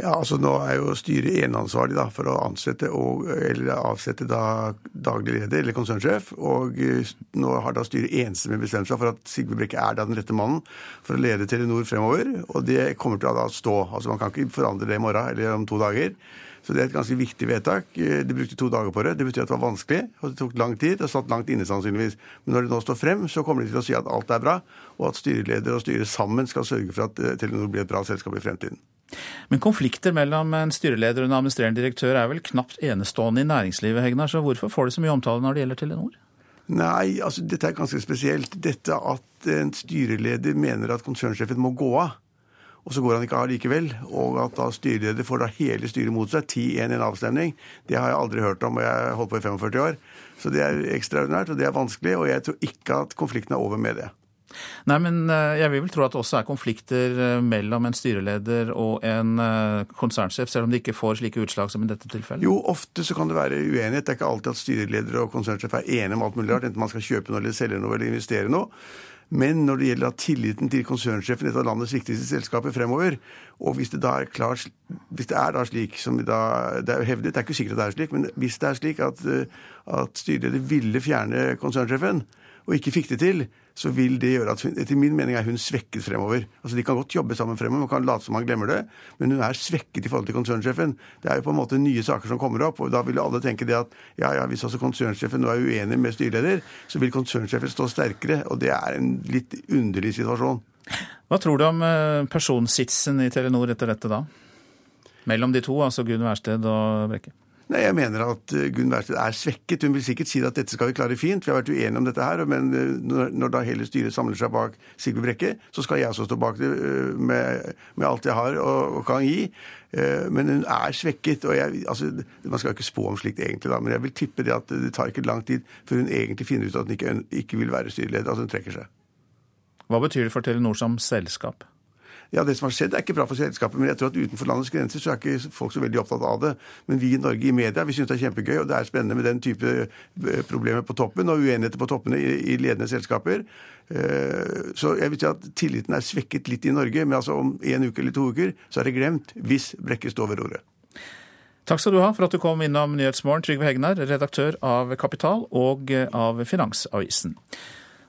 Ja, altså Nå er jo styret eneansvarlig da, for å ansette og, eller avsette da daglig leder eller konsernsjef. Og eh, nå har da styret enstemmig bestemt seg for at Sigve Brekke er da den rette mannen for å lede Telenor fremover. Og det kommer til å da stå. Altså Man kan ikke forandre det i morgen eller om to dager. Så det er et ganske viktig vedtak. Eh, de brukte to dager på det. Det betyr at det var vanskelig, og det tok lang tid. Det satt langt inne sannsynligvis. Men når det nå står frem, så kommer de til å si at alt er bra, og at styreleder og styret sammen skal sørge for at eh, Telenor blir et bra selskap i fremtiden. Men konflikter mellom en styreleder og en administrerende direktør er vel knapt enestående i næringslivet, Hegnar, så hvorfor får det så mye omtale når det gjelder Telenor? Nei, altså dette er ganske spesielt. Dette at en styreleder mener at konsernsjefen må gå av og så går han ikke av likevel. Og at da styreleder får da hele styret mot seg, 10-1 i en avstemning, det har jeg aldri hørt om, og jeg har holdt på i 45 år. Så det er ekstraordinært, og det er vanskelig, og jeg tror ikke at konflikten er over med det. Nei, men eh, jeg vil vel tro at det også er konflikter eh, mellom en styreleder og en eh, konsernsjef, selv om de ikke får slike utslag som i dette tilfellet? Jo, ofte så kan det være uenighet. Det er ikke alltid at styreleder og konsernsjef er enige om alt mulig rart, enten man skal kjøpe noe eller selge noe eller investere noe. Men når det gjelder tilliten til konsernsjefen i et av landets viktigste selskaper fremover, og hvis det da er klart, hvis det er da slik som da, det er jo hevdet, det er ikke sikkert at det er slik, men hvis det er slik at, at styreleder ville fjerne konsernsjefen, og ikke fikk det til, så vil det gjøre at hun, etter min mening er hun svekket fremover. Altså De kan godt jobbe sammen fremover, man kan late som man glemmer det, men hun er svekket i forhold til konsernsjefen. Det er jo på en måte nye saker som kommer opp, og da vil alle tenke det at ja, ja, hvis også konsernsjefen nå er uenig med styreleder, så vil konsernsjefen stå sterkere, og det er en litt underlig situasjon. Hva tror du om eh, personsitsen i Telenor etter dette da? Mellom de to, altså Gunn Wærsted og Brekke? Nei, Jeg mener at eh, Gunn Wærsted er svekket. Hun vil sikkert si at dette skal vi klare fint. Vi har vært uenige om dette her. Men eh, når, da hele styret samler seg bak Sigve Brekke, så skal jeg også stå bak det eh, med, med alt jeg har og, og kan gi. Men hun er svekket. og jeg, altså, Man skal jo ikke spå om slikt egentlig, da, men jeg vil tippe det at det tar ikke lang tid før hun egentlig finner ut at hun ikke, ikke vil være styreleder. Altså hun trekker seg. Hva betyr det for Telenor som selskap? Ja, Det som har skjedd, er ikke bra for selskapet, men jeg tror at utenfor landets grenser så er ikke folk så veldig opptatt av det. Men vi i Norge i media vi syns det er kjempegøy, og det er spennende med den type eh, problemer på toppen og uenigheter på toppene i, ledende selskaper. Eh, så jeg vil si at tilliten er svekket litt i Norge, men altså om en uke eller to uker så er det glemt hvis Brekke står ved roret. Takk skal du ha for at du kom innom Nyhetsmorgen, Trygve Hegnar, redaktør av Kapital og av Finansavisen.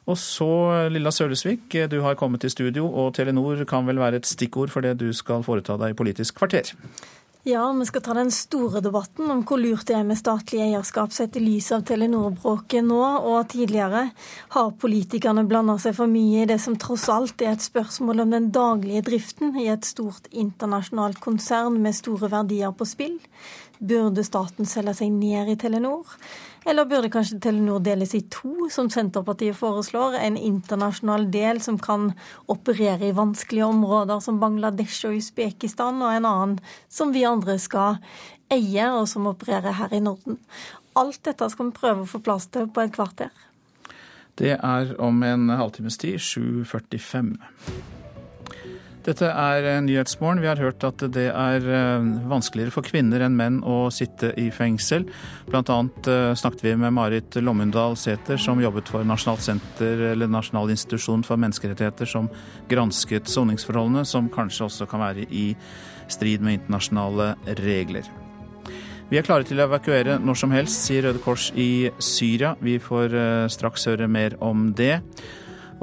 Og så, Lilla Sølesvik, du har kommet i studio, og Telenor kan vel være et stikkord for det du skal foreta deg i Politisk kvarter? Ja, vi skal ta den store debatten om hvor lurt det er med statlig eierskap sett i lys av Telenor-bråket nå og tidligere. Har politikerne blanda seg for mye i det som tross alt er et spørsmål om den daglige driften i et stort internasjonalt konsern med store verdier på spill? Burde staten selge seg ned i Telenor? Eller burde kanskje Telenor deles i to, som Senterpartiet foreslår? En internasjonal del som kan operere i vanskelige områder som Bangladesh og Usbekistan, og en annen som vi andre skal eie, og som opererer her i Norden. Alt dette skal vi prøve å få plass til på et kvarter. Det er om en halvtimes tid, 7.45. Dette er eh, Nyhetsmorgen. Vi har hørt at det er eh, vanskeligere for kvinner enn menn å sitte i fengsel. Blant annet eh, snakket vi med Marit Lommundal Sæther, som jobbet for Nasjonalt senter, eller Nasjonal institusjon for menneskerettigheter, som gransket soningsforholdene, som kanskje også kan være i strid med internasjonale regler. Vi er klare til å evakuere når som helst, sier Røde Kors i Syria. Vi får straks høre mer om det.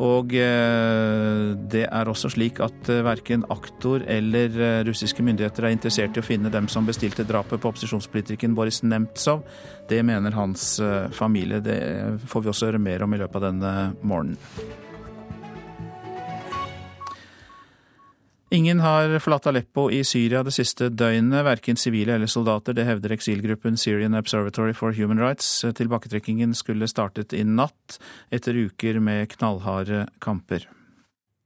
Og eh, det er også slik at eh, verken aktor eller eh, russiske myndigheter er interessert i å finne dem som bestilte drapet på opposisjonspolitikeren Boris Nemtsov. Det mener hans familie. Det får vi også høre mer om i løpet av denne morgenen. Ingen har forlatt Aleppo i Syria det siste døgnet, verken sivile eller soldater. Det hevder eksilgruppen Syrian Observatory for Human Rights. Tilbaketrekkingen skulle startet i natt, etter uker med knallharde kamper.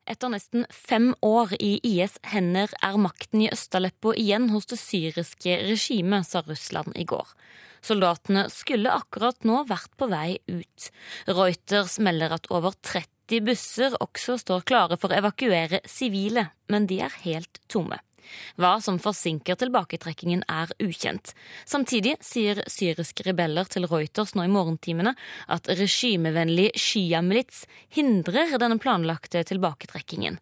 Etter nesten fem år i IS' hender er makten i Øst-Aleppo igjen hos det syriske regimet, sa Russland i går. Soldatene skulle akkurat nå vært på vei ut. Reuters melder at over 30 90 busser også står klare for å evakuere sivile, men de er helt tomme. Hva som forsinker tilbaketrekkingen er ukjent. Samtidig sier syriske rebeller til Reuters nå i morgentimene at regimevennlig Shia-milits hindrer denne planlagte tilbaketrekkingen.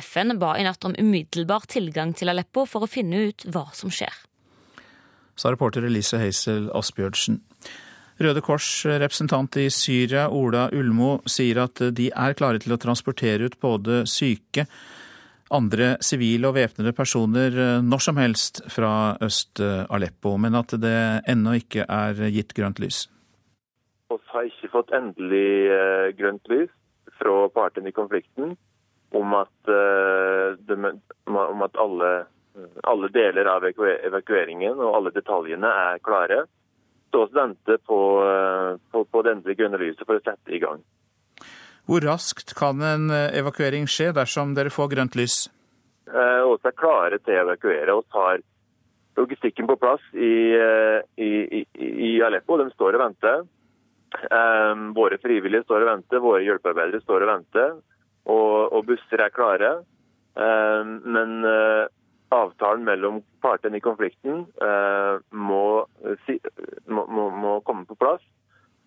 FN ba i natt om umiddelbar tilgang til Aleppo for å finne ut hva som skjer. Sa reporter Elise Heisel Asbjørnsen. Røde Kors-representant i Syria, Ola Ulmo, sier at de er klare til å transportere ut både syke, andre sivile og væpnede personer eh, når som helst fra Øst-Aleppo, men at det ennå ikke er gitt grønt lys. Vi har ikke fått endelig eh, grønt lys fra partene i konflikten om at, de, om at alle, alle deler av evakueringen og alle detaljene er klare oss vente på, eh, på, på det endelige grønne lyset for å sette i gang. Hvor raskt kan en eh, evakuering skje dersom dere får grønt lys? Eh, vi er klare til å evakuere. Vi har logistikken på plass i, i, i, i Aleppo. De står og venter. Våre frivillige står og venter, våre hjelpearbeidere står og venter. Og, og busser er klare. Men avtalen mellom partene i konflikten eh, må, si, må, må, må, komme på plass.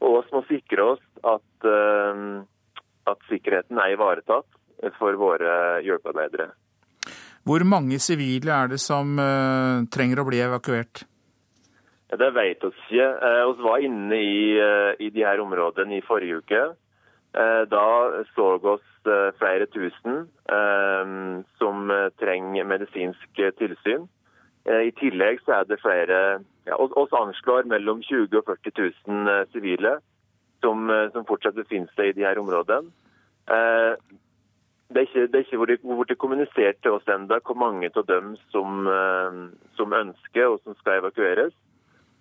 Og vi må sikre oss at, eh, at sikkerheten er ivaretatt for våre hjelpearbeidere. Hvor mange sivile er det som uh, trenger å bli evakuert? Det vet vi ikke. Uh, vi var inne i, uh, i de her områdene i forrige uke. Da så vi Eh, flere tusen eh, som eh, trenger medisinsk tilsyn. I tillegg så er det flere ja, oss anslår mellom 20 og 40 000 sivile som, som, fortsatt befinner seg i de her områdene. Det er ikke, det er ikke blitt kommunisert til oss ennå hvor mange av dem som, som, ønsker og som skal evakueres.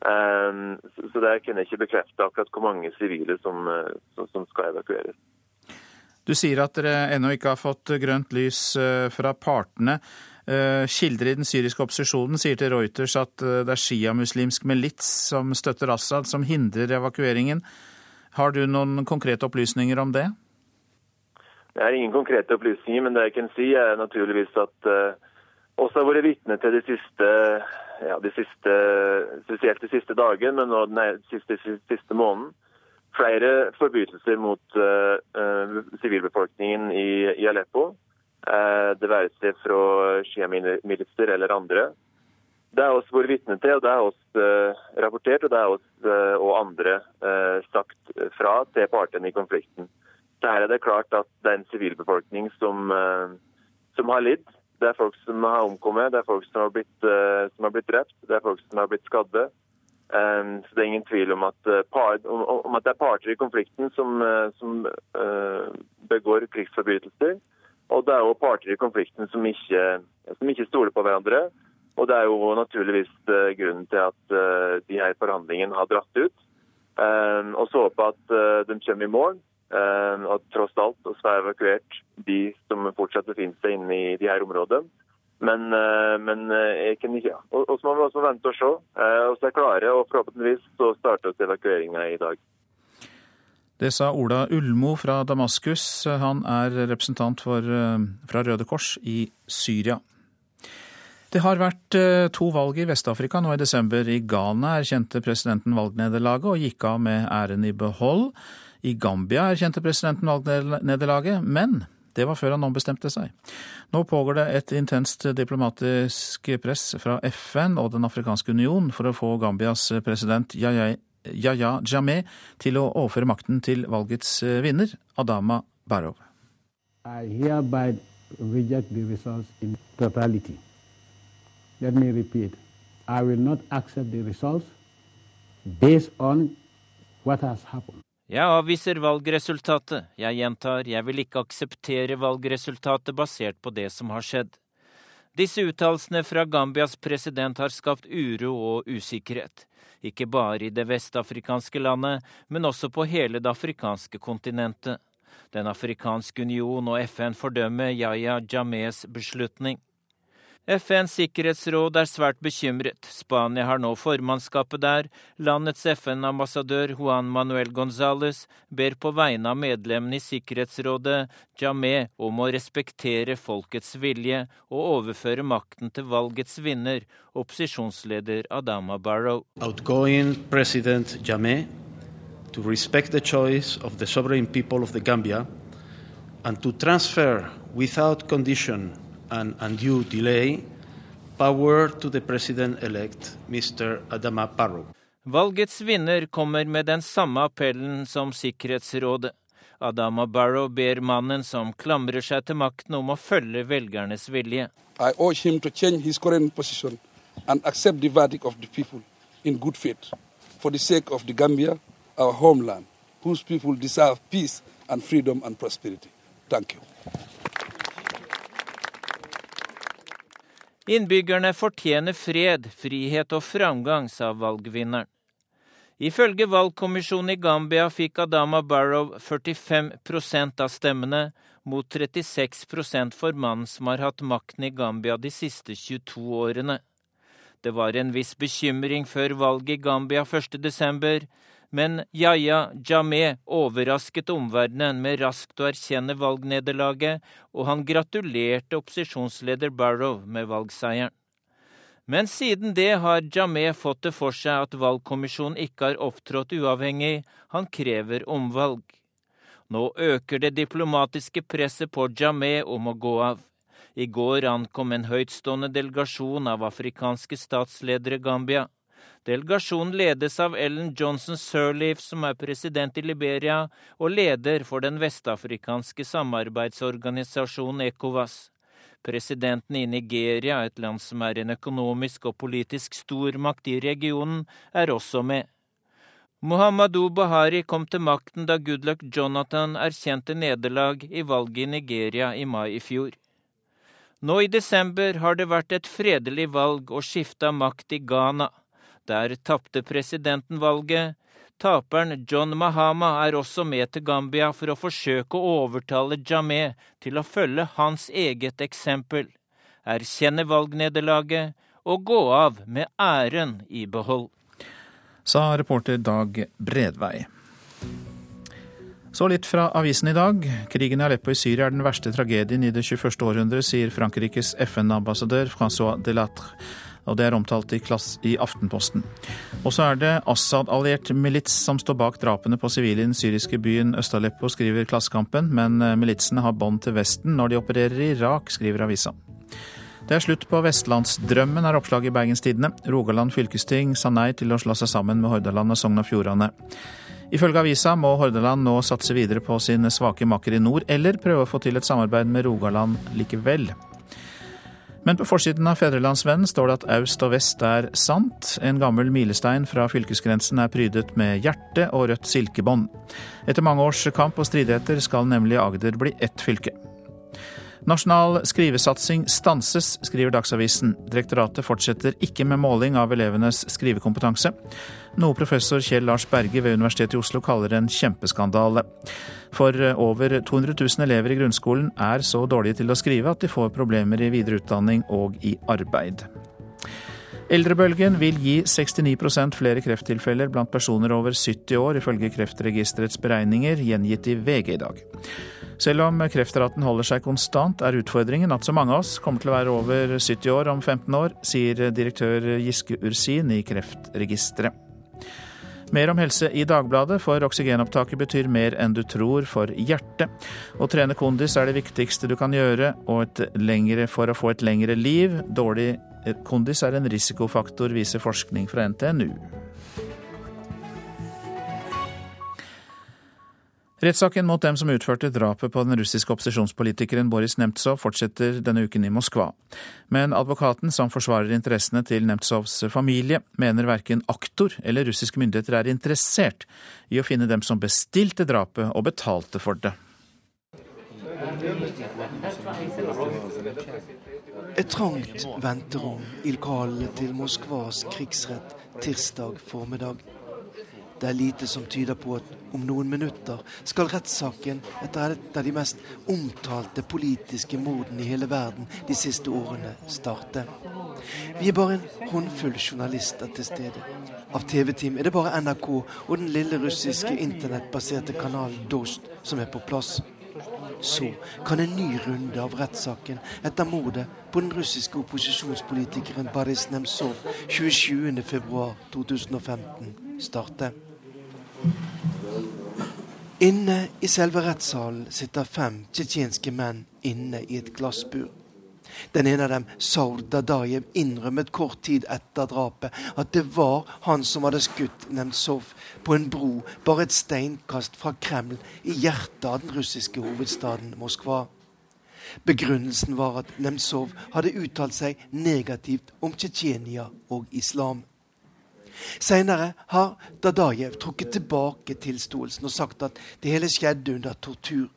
Så det kan jeg ikke bekrefte akkurat hvor mange sivile som, som skal evakueres. Du sier at dere ennå ikke har fått grønt lys fra partene. Kilder i den syriske opposisjonen sier til Reuters at det er sjiamuslimsk milits som støtter Assad, som hindrer evakueringen. Har du noen konkrete opplysninger om det? Jeg har ingen konkrete opplysninger, men det jeg kan si er naturligvis at uh, også har vært vitne til de siste, ja, de siste, spesielt de siste dagene, men også den siste, siste måneden, flere forbrytelser mot sivilbefolkningen uh, uh, i, i, Aleppo. det være seg fra sjiamilitser eller andre. Det har også vært vitne til, og det har også rapportert, og det har også og andre sagt fra til partene i konflikten. Her er det klart at det er en sivilbefolkning som, eh, som, har lidd. Det er folk som har omkommet, det er folk som har blitt, eh, som har blitt drept, det er folk som har blitt skadde. Eh, så det er ingen tvil om at, om at det er parter i konflikten som, som begår krigsforbrytelser. Og det er jo parter i konflikten som ikke, som ikke stoler på hverandre. Og det er jo naturligvis grunnen til at de her forhandlingene har dratt ut. Og så håpe at de kommer i mål. Eh, og tross alt også er evakuert de som fortsatt befinner seg inne i de her områdene. Men, eh, men eh, jeg kan ikke, og, og så må vi også vente og se. Og så er klare, og forhåpentligvis så starter vi evakueringa i dag. Det sa Ola Ulmo fra Damaskus. Han er representant for, fra Røde Kors i Syria. Det har vært to valg i Vest-Afrika nå i desember. I Ghana erkjente presidenten valgnederlaget og gikk av med æren i behold. I Gambia erkjente presidenten valgnederlaget, men det var før han ombestemte seg. Nå pågår det et intenst diplomatisk press fra FN og Den afrikanske union for å få Gambias president Yaya Jameh til å overføre makten til valgets vinner, Adama Barrow. I hereby reject the results in totality. Let me repeat. I will not accept the results based on what has happened. Jeg avviser valgresultatet. Jeg gjentar, jeg vil ikke akseptere valgresultatet basert på det som har skjedd. Disse uttalelsene fra Gambias president har skapt uro og usikkerhet. Ikke bare i det vestafrikanske landet, men også på hele det afrikanske kontinentet. Den afrikanske union og FN fordømmer Yaya James beslutning. FNs sikkerhetsråd er svært bekymret. Spania har nå formannskapet der. Landets FN-ambassadør Juan Manuel Gonzales ber på vegne av medlemmene i Sikkerhetsrådet Jamé, om å respektere folkets vilje og overføre makten til valgets vinner, opposisjonsleder Adama Barrow. Outgoing president Jamé to respect the choice of the sovereign people of the Gambia and to transfer without condition and undue delay power to the president-elect, Mr. Adama Barrow. Valgets vinner kommer med den samme appellen som Sikkerhetsrådet. Adama Barrow ber mannen som klamrer seg til makten om å følge velgernes vilje. I urge him to change his current position and accept the verdict of the people in good faith for the sake of the Gambia, our homeland, whose people deserve peace and freedom and prosperity. Thank you. Innbyggerne fortjener fred, frihet og framgang, sa valgvinneren. Ifølge valgkommisjonen i Gambia fikk Adama Barrow 45% av stemmene, mot 36 for mannen som har hatt makten i Gambia de siste 22 årene. Det var en viss bekymring før valget i Gambia 1.12., men Yahya Jameh overrasket omverdenen med raskt å erkjenne valgnederlaget, og han gratulerte opposisjonsleder Barrow med valgseieren. Men siden det har Jameh fått det for seg at valgkommisjonen ikke har opptrådt uavhengig, han krever omvalg. Nå øker det diplomatiske presset på Jameh om å gå av. I går ankom en høytstående delegasjon av afrikanske statsledere Gambia. Delegasjonen ledes av Ellen Johnson Sirleaf, som er president i Liberia og leder for den vestafrikanske samarbeidsorganisasjonen ECOWAS. Presidenten i Nigeria, et land som er en økonomisk og politisk stormakt i regionen, er også med. Muhammadu Bahari kom til makten da Goodluck Jonathan erkjente nederlag i valget i Nigeria i mai i fjor. Nå i desember har det vært et fredelig valg og skifte av makt i Ghana. Der tapte presidenten valget. Taperen John Mahama er også med til Gambia for å forsøke å overtale Jameh til å følge hans eget eksempel, erkjenne valgnederlaget og gå av med æren i behold. Sa reporter Dag Bredvei. Så litt fra avisen i dag. Krigen i Aleppo i Syria er den verste tragedien i det 21. århundret, sier Frankrikes FN-ambassadør Francois Delatre. Og det er omtalt i, klass, i Aftenposten. Og så er det Assad-alliert milits som står bak drapene på sivile i den syriske byen Øst-Aleppo, skriver Klassekampen. Men eh, militsene har bånd til Vesten når de opererer i Irak, skriver avisa. Det er slutt på vestlandsdrømmen, er oppslaget i Bergens Tidende. Rogaland fylkesting sa nei til å slå seg sammen med Hordaland og Sogn og Fjordane. Ifølge avisa må Hordaland nå satse videre på sine svake makker i nord, eller prøve å få til et samarbeid med Rogaland likevel. Men på forsiden av Fedrelandsvennen står det at øst og vest er sant. En gammel milestein fra fylkesgrensen er prydet med hjerte og rødt silkebånd. Etter mange års kamp og stridigheter skal nemlig Agder bli ett fylke. Nasjonal skrivesatsing stanses, skriver Dagsavisen. Direktoratet fortsetter ikke med måling av elevenes skrivekompetanse, noe professor Kjell Lars Berge ved Universitetet i Oslo kaller en kjempeskandale. For over 200 000 elever i grunnskolen er så dårlige til å skrive at de får problemer i videreutdanning og i arbeid. Eldrebølgen vil gi 69% flere krefttilfeller blant personer over 70 år, ifølge Kreftregisterets beregninger gjengitt i VG i dag. Selv om kreftraten holder seg konstant, er utfordringen at så mange av oss kommer til å være over 70 år om 15 år, sier direktør Giske Ursin i Kreftregisteret. Mer om helse i Dagbladet, for oksygenopptaket betyr mer enn du tror for hjertet. Å trene kondis er det viktigste du kan gjøre lengre, for å få et lengre liv. Dårlig kondis er en risikofaktor, viser forskning fra NTNU. Rettssaken mot dem som utførte drapet på den russiske opposisjonspolitikeren Boris Nemtsov fortsetter denne uken i Moskva. Men advokaten som forsvarer interessene til Nemtsovs familie, mener verken aktor eller russiske myndigheter er interessert i å finne dem som bestilte drapet og betalte for det. Et trangt venterom i lokalene til Moskvas krigsrett tirsdag formiddag. Det er lite som tyder på at om noen minutter skal rettssaken etter et av de mest omtalte politiske mordene i hele verden de siste årene starte. Vi er bare en håndfull journalister til stede. Av TV-team er det bare NRK og den lille russiske internettbaserte kanalen Dost som er på plass. Så kan en ny runde av rettssaken etter mordet på den russiske opposisjonspolitikeren Boris Nemtsov 27.2.2015 starte. Inne i selve rettssalen sitter fem tsjetsjenske menn inne i et glassbur. Den ene av dem, Saur Dadajev, innrømmet kort tid etter drapet at det var han som hadde skutt Nemtsov på en bro bare et steinkast fra Kreml i hjertet av den russiske hovedstaden Moskva. Begrunnelsen var at Nemtsov hadde uttalt seg negativt om Tsjetsjenia og islam. Senere har Dadajev trukket tilbake tilståelsen og sagt at det hele skjedde under tortur.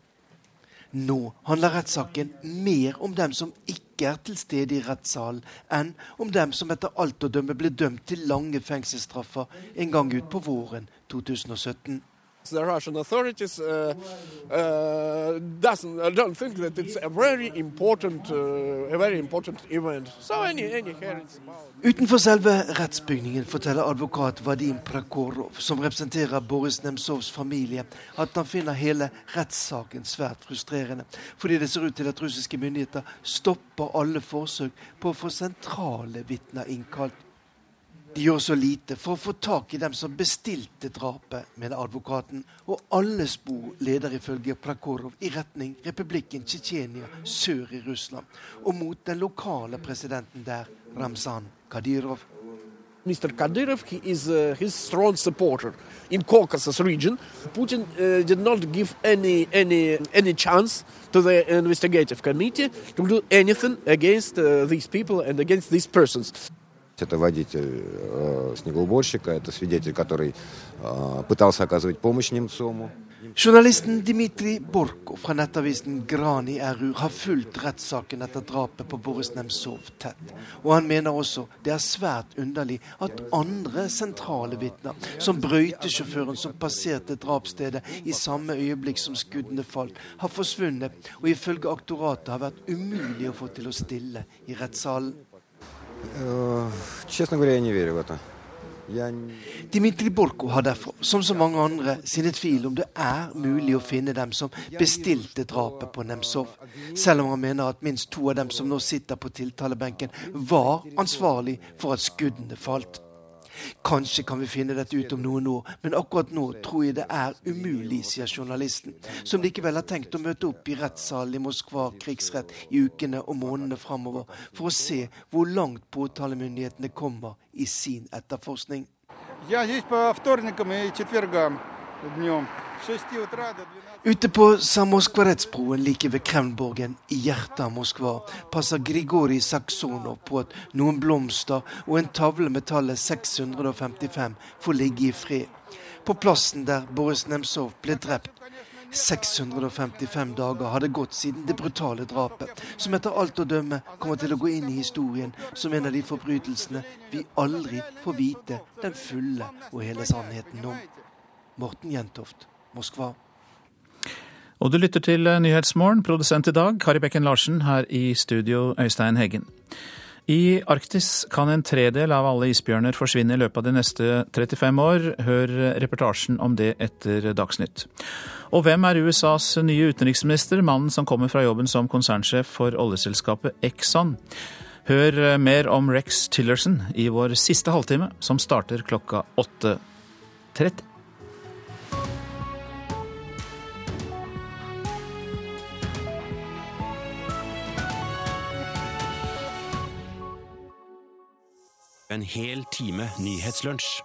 Nå handler rettssaken mer om dem som ikke er til stede i rettssalen, enn om dem som etter alt å dømme ble dømt til lange fengselsstraffer en gang ut på våren 2017. The Russian authorities uh, uh, doesn't uh, don't think that it's a very important, uh, a very important event. So any, any Utenfor selve rettsbygningen forteller advokat Vadim Prakorov, som representerer Boris Nemtsovs familie, at han finner hele rettssaken svært frustrerende, fordi det ser ut til at russiske myndigheter stopper alle forsøk på å få sentrale vitner innkalt. De gjør så lite for å få tak i dem som bestilte drapet, mener advokaten, og alle spor leder ifølge Prakorov i retning republikken Tsjetsjenia sør i Russland, og mot den lokale presidenten der, Ramzan Kadyrov. Mr. Kadyrov he is uh, his strong supporter in Caucasus region. Putin uh, did not give any any any chance to the investigative committee to do anything against uh, these people and against these persons. Это водитель э, снегоуборщика, это свидетель, который э, пытался оказывать помощь Немцову. Journalisten Dmitrij Borko fra nettavisen Grani RU har fulgt rettssaken etter drapet på Boris Nemtsov tett. Og han mener også det er svært underlig at andre sentrale vitner, som brøytesjåføren som passerte drapsstedet i samme øyeblikk som skuddene falt, har forsvunnet, og ifølge aktoratet har vært umulig å få til å stille i rettssalen. Dimitri Borko har derfor, som så mange andre, sine tvil om det er mulig å finne dem som bestilte drapet på Nemtsov, selv om han mener at minst to av dem som nå sitter på tiltalebenken, var ansvarlig for at skuddene falt. Kanskje kan vi finne dette ut om noen år, men akkurat nå tror jeg det er umulig, sier journalisten, som likevel har tenkt å møte opp i rettssalen i Moskva krigsrett i ukene og månedene framover for å se hvor langt påtalemyndighetene kommer i sin etterforskning. Jeg er på Ute på Samoskvaretsbroen like ved Kremlborgen, i hjertet av Moskva, passer Grigori Saksonov på at noen blomster og en tavle med tallet 655 får ligge i fred. På plassen der Boris Nemsov ble drept. 655 dager hadde gått siden det brutale drapet, som etter alt å dømme kommer til å gå inn i historien som en av de forbrytelsene vi aldri får vite den fulle og hele sannheten om. Morten Jentoft, Moskva. Og du lytter til Nyhetsmorgen, produsent i dag Kari Bekken Larsen, her i studio Øystein Heggen. I Arktis kan en tredel av alle isbjørner forsvinne i løpet av de neste 35 år. Hør reportasjen om det etter Dagsnytt. Og hvem er USAs nye utenriksminister, mannen som kommer fra jobben som konsernsjef for oljeselskapet Exxon? Hør mer om Rex Tillerson i vår siste halvtime, som starter klokka 8.30. En hel time nyhetslunsj.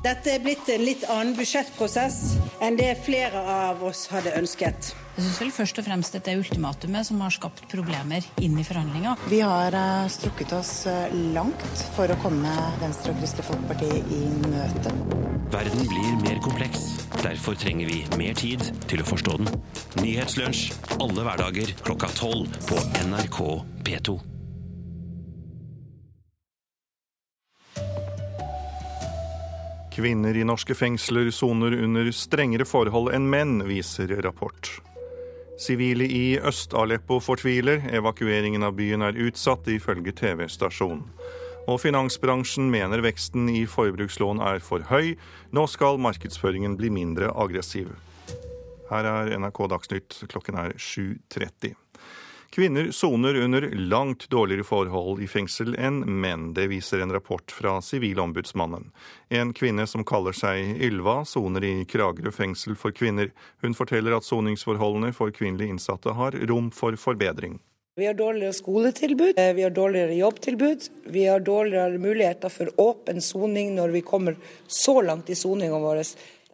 Dette er blitt en litt annen budsjettprosess enn det flere av oss hadde ønsket. Jeg syns vel først og fremst dette er ultimatumet som har skapt problemer inn i forhandlinga. Vi har uh, strukket oss uh, langt for å komme Venstre og Kristelig Folkeparti i møte. Verden blir mer kompleks. Derfor trenger vi mer tid til å forstå den. Nyhetslunsj alle hverdager klokka tolv på NRK P2. Kvinner i norske fengsler soner under strengere forhold enn menn, viser rapport. Sivile i Øst-Aleppo fortviler. Evakueringen av byen er utsatt, ifølge TV-stasjonen. Og finansbransjen mener veksten i forbrukslån er for høy. Nå skal markedsføringen bli mindre aggressiv. Her er NRK Dagsnytt, klokken er 7.30. Kvinner soner under langt dårligere forhold i fengsel enn menn. Det viser en rapport fra Sivilombudsmannen. En kvinne som kaller seg Ylva, soner i Kragerø fengsel for kvinner. Hun forteller at soningsforholdene for kvinnelige innsatte har rom for forbedring. Vi har dårligere skoletilbud, vi har dårligere jobbtilbud, vi har dårligere muligheter for åpen soning når vi kommer så langt i soninga vår.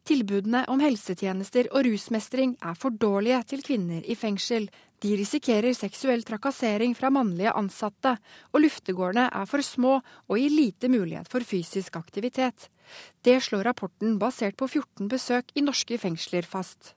Tilbudene om helsetjenester og rusmestring er for dårlige til kvinner i fengsel. De risikerer seksuell trakassering fra mannlige ansatte, og luftegårdene er for små og gir lite mulighet for fysisk aktivitet. Det slår rapporten basert på 14 besøk i norske fengsler fast.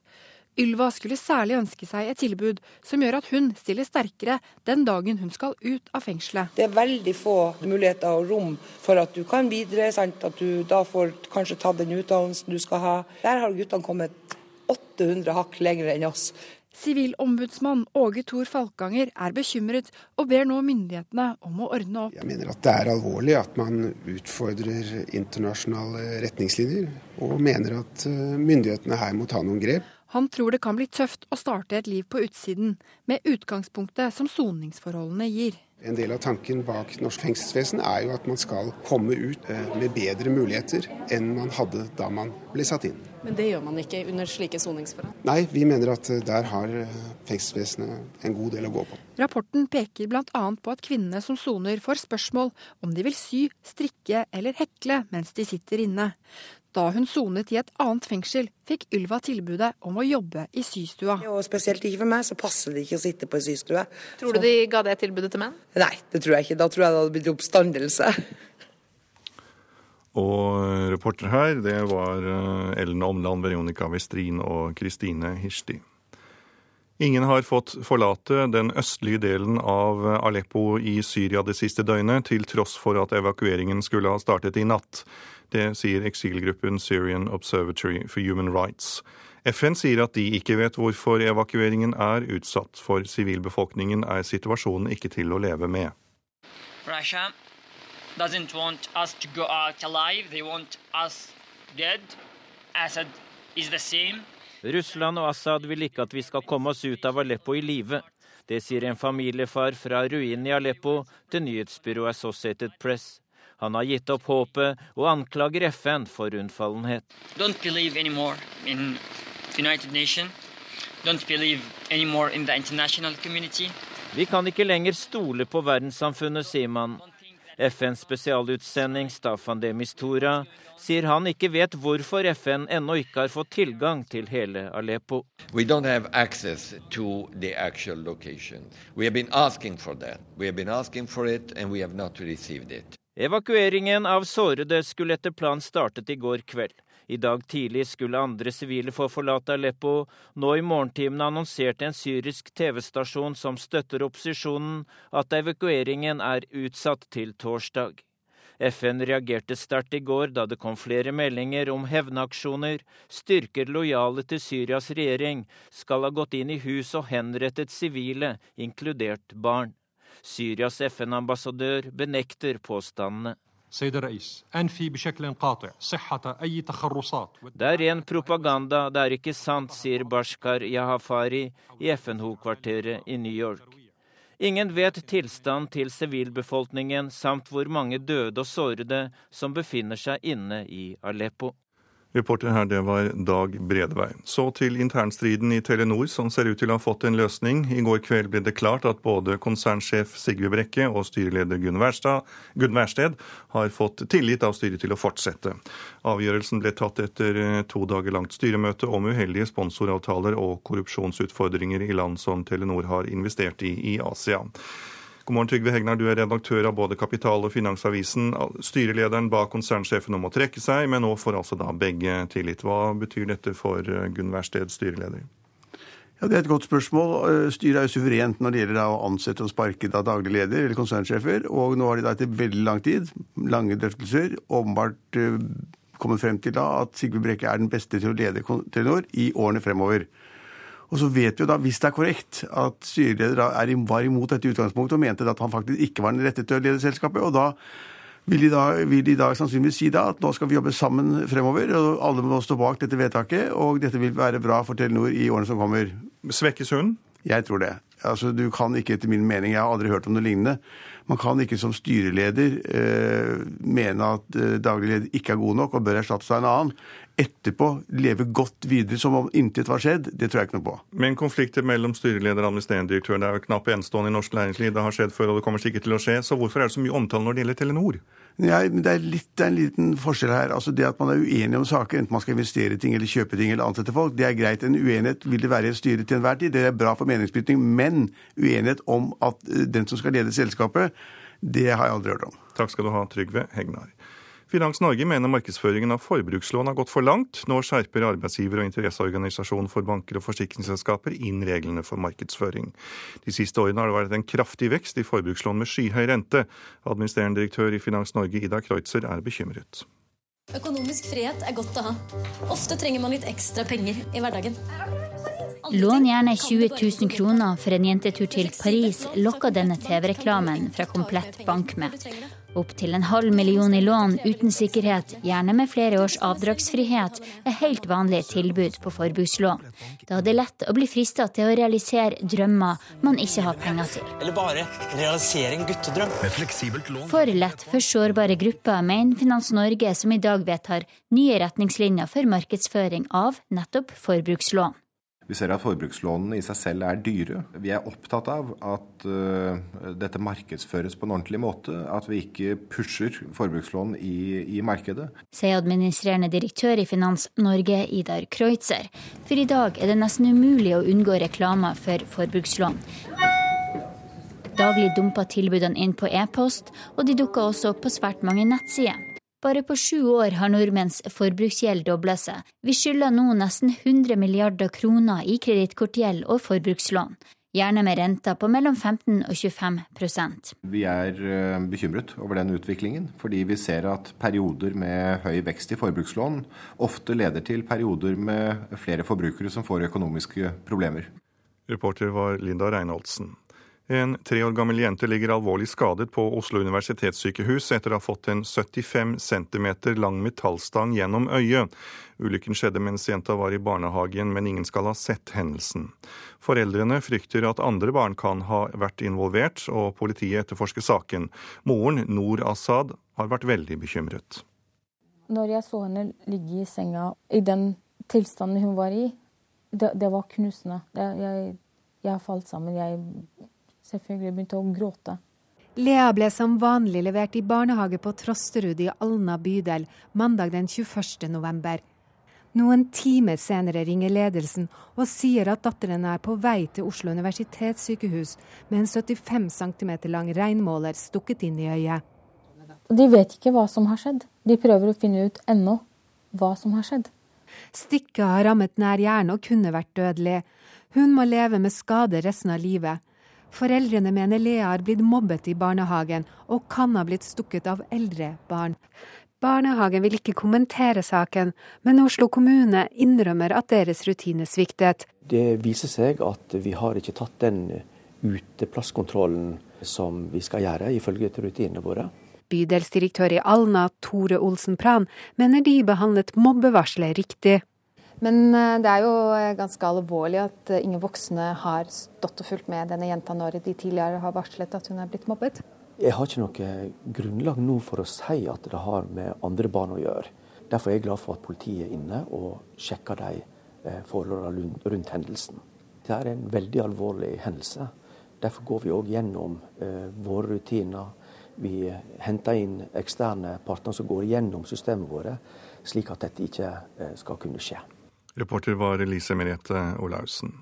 Ylva skulle særlig ønske seg et tilbud som gjør at hun stiller sterkere den dagen hun skal ut av fengselet. Det er veldig få muligheter og rom for at du kan videre, sant? at du da får kanskje tatt den utdannelsen du skal ha. Der har guttene kommet 800 hakk lenger enn oss. Sivilombudsmann Åge Thor Falkanger er bekymret og ber nå myndighetene om å ordne opp. Jeg mener at det er alvorlig at man utfordrer internasjonale retningslinjer, og mener at eh, myndighetene her må ta noen grep. Han tror det kan bli tøft å starte et liv på utsiden, med utgangspunktet som soningsforholdene gir. En del av tanken bak norsk fengselsvesen er jo at man skal komme ut eh, med bedre muligheter enn man hadde da man ble satt inn. Men det gjør man ikke under slike soningsforhold? Nei, vi mener at eh, der har eh, fengselsvesenet en god del å gå på. Rapporten peker bl.a. på at kvinnene som soner får spørsmål om de vil sy, strikke eller hekle mens de sitter inne. Da hun sonet i et annet fengsel, fikk Ylva tilbudet om å jobbe i systua. Og spesielt ikke for meg, så passer det ikke å sitte på en systue. Tror du de ga det tilbudet til menn? Nei, det tror jeg ikke. Da tror jeg det hadde blitt oppstandelse. Og reporter her, det var eh, Ellen Omland, Veronica Westrin og Kristine Hirsti. Ingen har fått forlate den østlige delen av Aleppo i Syria det siste døgnet, til tross for at evakueringen skulle ha startet i natt. Det sier eksilgruppen Syrian Observatory for Human Rights. FN sier at de ikke vet hvorfor evakueringen er utsatt. For sivilbefolkningen er situasjonen ikke til å leve med. Russia doesn't want us to go out alive. They want us dead. Assad is the same. Russland og Assad vil ikke at vi skal komme oss ut av Aleppo i live. Det sier en familiefar fra ruinen i Aleppo til nyhetsbyrået Associated Press. Han har gitt opp håpet og anklager FN for unnfallenhet. Don't believe anymore in United Nations. Don't believe anymore in the international community. Vi kan ikke lenger stole på verdenssamfunnet, sier man. FNs spesialutsending Staffan de Mistura sier han ikke vet hvorfor FN ennå ikke har fått tilgang til hele Aleppo. We don't have access to the actual location. We have been asking for that. We have been asking for it, and we have not received it. Evakueringen av sårede skulle etter planen startet i går kveld. I dag tidlig skulle andre sivile få forlate Aleppo. Nå i morgentimene annonserte en syrisk TV-stasjon som støtter opposisjonen, at evakueringen er utsatt til torsdag. FN reagerte sterkt i går da det kom flere meldinger om hevnaksjoner. Styrker lojale til Syrias regjering skal ha gått inn i hus og henrettet sivile, inkludert barn. Syrias FN-ambassadør benekter påstandene. Det er ren propaganda, det er ikke sant, sier Bashkar Yahafari i FN-hovedkvarteret i New York. Ingen vet tilstand til sivilbefolkningen samt hvor mange døde og sårede som befinner seg inne i Aleppo. Reporter her, det var Dag Bredvei. Så til internstriden i Telenor, som ser ut til å ha fått en løsning. I går kveld ble det klart at både konsernsjef Sigve Brekke og styreleder Gunn Wærsted har fått tillit av styret til å fortsette. Avgjørelsen ble tatt etter to dager langt styremøte om uheldige sponsoravtaler og korrupsjonsutfordringer i land som Telenor har investert i i Asia. God morgen, Trygve Hegnar. Du er redaktør av både Kapital og Finansavisen. Styrelederen ba konsernsjefen om å trekke seg, men nå får altså da begge tillit. Hva betyr dette for Gunn Wærsted, styreleder? Ja, Det er et godt spørsmål. Styret er jo suverent når det gjelder å ansette og sparke da daglig leder eller konsernsjefer. Og nå har de da etter veldig lang tid, lange drøftelser, åpenbart eh, kommet frem til da at Sigve Brekke er den beste til å lede Telenor i årene fremover. Og så vet vi jo da, hvis det er korrekt, at styreleder var imot dette utgangspunktet og mente at han faktisk ikke var den rette til å lede selskapet. og da vil de, da, vil de da sannsynligvis si da at nå skal vi jobbe sammen fremover, og alle må stå bak dette vedtaket, og dette vil være bra for Telenor i årene som kommer. Svekkes hun? Jeg tror det. Altså, Du kan ikke, etter min mening, jeg har aldri hørt om noe lignende, man kan ikke som styreleder eh, mene at eh, daglig leder ikke er god nok og bør erstattes av en annen etterpå leve godt videre som om intet var skjedd, det tror jeg ikke noe på. Men konflikter mellom styreleder og administreringsdirektør, det er jo knapt enestående i norsk næringsliv. Det har skjedd før, og det kommer sikkert til å skje. Så hvorfor er det så mye omtale når det gjelder Telenor? Ja, det er, litt, det er en liten forskjell her. Altså Det at man er uenig om saker, enten man skal investere ting eller kjøpe ting eller ansette folk, det er greit. En uenighet vil det være i et styre til enhver tid. Det er bra for meningsbrytning. Men uenighet om at eh, den som skal lede selskapet, det har jeg aldri hørt om. Takk skal du ha, Trygve Hegnar. Finans Norge mener markedsføringen av forbrukslån har gått for langt. Nå skjerper arbeidsgiver- og interesseorganisasjonen for banker og forsikringsselskaper inn reglene for markedsføring. De siste årene har det vært en kraftig vekst i forbrukslån med skyhøy rente. Administrerende direktør i Finans Norge, Ida Kreutzer, er bekymret. Økonomisk frihet er godt å ha. Ofte trenger man litt ekstra penger i hverdagen. Lån gjerne 20 000 kroner for en jentetur til Paris, lokker denne TV-reklamen fra Komplett Bank med. Opptil en halv million i lån uten sikkerhet, gjerne med flere års avdragsfrihet, er helt vanlige tilbud på forbrukslån. Da er det lett å bli frista til å realisere drømmer man ikke har penger til. Eller bare realisere en guttedrøm. For lett for sårbare grupper, mener Finans Norge, som i dag vedtar nye retningslinjer for markedsføring av nettopp forbrukslån. Vi ser at forbrukslånene i seg selv er dyre. Vi er opptatt av at uh, dette markedsføres på en ordentlig måte. At vi ikke pusher forbrukslån i, i markedet. Sier administrerende direktør i Finans Norge, Idar Kreutzer. For i dag er det nesten umulig å unngå reklamer for forbrukslån. Daglig dumper tilbudene inn på e-post, og de dukker også opp på svært mange nettsider. Bare på sju år har nordmenns forbruksgjeld dobla seg. Vi skylder nå nesten 100 milliarder kroner i kredittkortgjeld og forbrukslån gjerne med renter på mellom 15 og 25% Vi er eh, bekymret over den utviklingen, fordi vi ser at perioder med høy vekst i forbrukslån ofte leder til perioder med flere forbrukere som får økonomiske problemer. Reporter var Linda Reinholdsen. En tre år gammel jente ligger alvorlig skadet på Oslo universitetssykehus etter å ha fått en 75 cm lang metallstang gjennom øyet. Ulykken skjedde mens jenta var i barnehagen, men ingen skal ha sett hendelsen. Foreldrene frykter at andre barn kan ha vært involvert, og politiet etterforsker saken. Moren, Noor Assad, har vært veldig bekymret. Når jeg så henne ligge i senga i den tilstanden hun var i, det, det var knusende. Jeg, jeg, jeg falt sammen. Jeg selvfølgelig begynte å gråte. Lea ble som vanlig levert i barnehage på Trosterud i Alna bydel mandag den 21. november. Noen timer senere ringer ledelsen og sier at datteren er på vei til Oslo universitetssykehus med en 75 cm lang regnmåler stukket inn i øyet. De vet ikke hva som har skjedd. De prøver å finne ut ennå hva som har skjedd. Stikket har rammet nær hjernen og kunne vært dødelig. Hun må leve med skade resten av livet. Foreldrene mener Lea har blitt mobbet i barnehagen og kan ha blitt stukket av eldre barn. Barnehagen vil ikke kommentere saken, men Oslo kommune innrømmer at deres rutine sviktet. Det viser seg at vi har ikke tatt den uteplasskontrollen som vi skal gjøre, ifølge rutinene våre. Bydelsdirektør i Alna, Tore Olsen Pran, mener de behandlet mobbevarselet riktig. Men eh, det er jo eh, ganske alvorlig at eh, ingen voksne har stått og fulgt med denne jenta når de tidligere har varslet at hun er blitt mobbet. Jeg har ikke noe grunnlag nå for å si at det har med andre barn å gjøre. Derfor er jeg glad for at politiet er inne og sjekker de forholdene rundt hendelsen. Det er en veldig alvorlig hendelse. Derfor går vi òg gjennom våre rutiner. Vi henter inn eksterne partene som går gjennom systemet vårt, slik at dette ikke skal kunne skje. Reporter var Lise Merete Olaussen.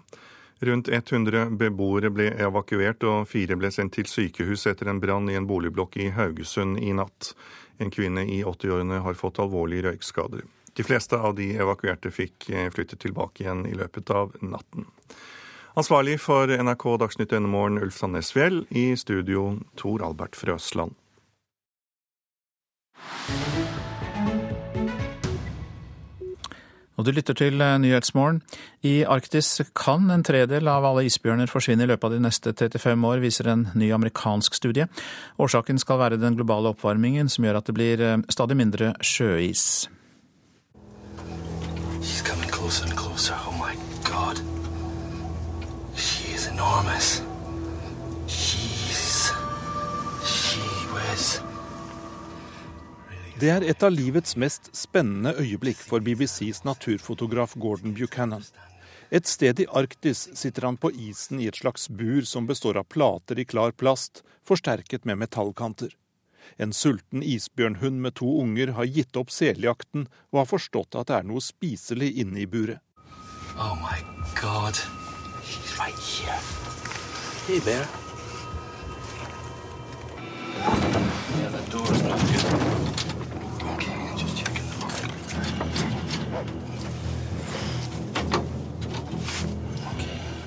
Rundt 100 beboere ble evakuert, og fire ble sendt til sykehus etter en brann i en boligblokk i Haugesund i natt. En kvinne i 80-årene har fått alvorlige røykskader. De fleste av de evakuerte fikk eh, flyttet tilbake igjen i løpet av natten. Ansvarlig for NRK Dagsnytt denne morgen, Ulf Sandnes Fjell. I studio, Tor Albert Frøsland. Og du lytter til eh, Nyhetsmorgen. I Arktis kan en tredel av alle isbjørner forsvinne i løpet av de neste 35 år, viser en ny amerikansk studie. Årsaken skal være den globale oppvarmingen, som gjør at det blir eh, stadig mindre sjøis. Closer closer. Oh. She is enormous. Det er et av livets mest spennende øyeblikk for BBCs naturfotograf Gordon Buchanan. Et sted i Arktis sitter han på isen i et slags bur som består av plater i klar plast, forsterket med metallkanter. En sulten isbjørnhund med to unger har gitt opp seljakten og har forstått at det er noe spiselig inne i buret. Oh my God. He's right here. Hey, bear. Yeah, that not good.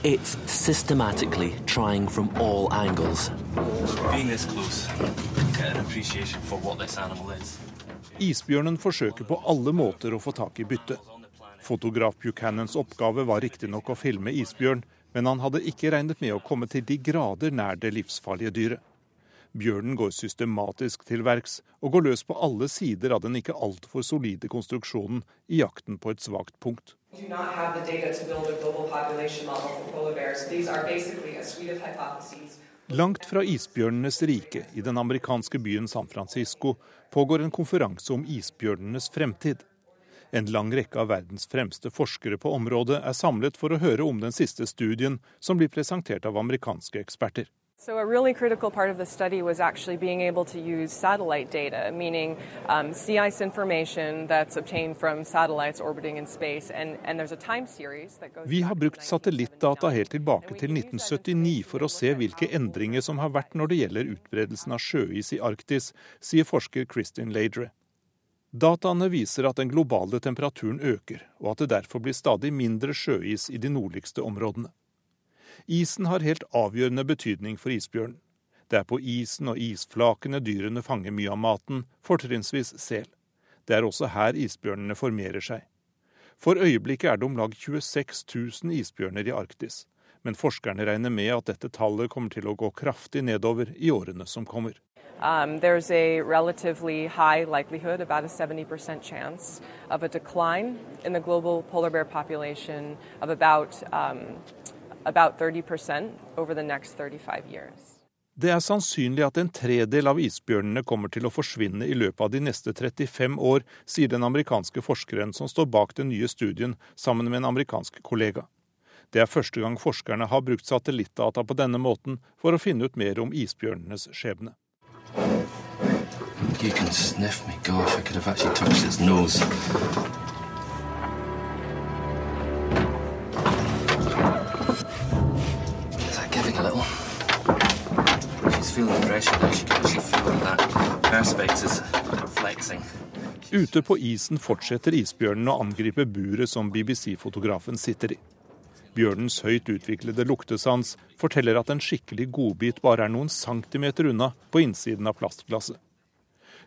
It's systematically trying from all angles. Being this close, get an appreciation for what this animal is. Isbjørnen forsøker på alle måter å få tak i bytte. Fotograf Buchanans oppgave var riktignok å filme isbjørn, men han hadde ikke regnet med å komme til de grader nær det livsfarlige dyret. Bjørnen går systematisk til verks og går løs på alle sider av den ikke altfor solide konstruksjonen i jakten på et svakt punkt. Langt fra isbjørnenes rike i den amerikanske byen San Francisco pågår en konferanse om isbjørnenes fremtid. En lang rekke av verdens fremste forskere på området er samlet for å høre om den siste studien, som blir presentert av amerikanske eksperter. So, a really critical part of the study was actually being able to use satellite data, meaning um, sea ice information that's obtained from satellites orbiting in space. And, and there's a time series that goes Vi har brukt satellittdata helt tilbake til 1979 for å se hvilke endringer som har vært når det gjelder utbredelsen av sjøis i Arktis, sier forsker Kristin Ladre. Dataene viser at den globale temperaturen øker, og at det derfor blir stadig mindre sjøis i de nordligste områdene. Isen har helt avgjørende betydning for isbjørnen. Det er på isen og isflakene dyrene fanger mye av maten, fortrinnsvis sel. Det er også her isbjørnene formerer seg. For øyeblikket er det om lag 26 000 isbjørner i Arktis, men forskerne regner med at dette tallet kommer til å gå kraftig nedover i årene som kommer. Um, there's a relatively high likelihood, about a 70% chance, of a decline in the global polar bear population of about, um, about 30% over the next 35 years. Det er sannsynlig at en tredel av isbjørnene kommer til å forsvinne i løpet av de neste 35 år, sier den amerikanske forskeren som står bak den nye studien, sammen med en amerikansk kollega. Det er første gang forskerne har brukt satellittdata på denne måten for å finne ut mer om isbjørnenes skjebne. You can sniff me. Gosh, I could have actually touched its nose. Ute på isen fortsetter isbjørnen å angripe buret som BBC-fotografen sitter i. Bjørnens høyt utviklede luktesans forteller at en skikkelig godbit bare er noen centimeter unna på innsiden av plastglasset.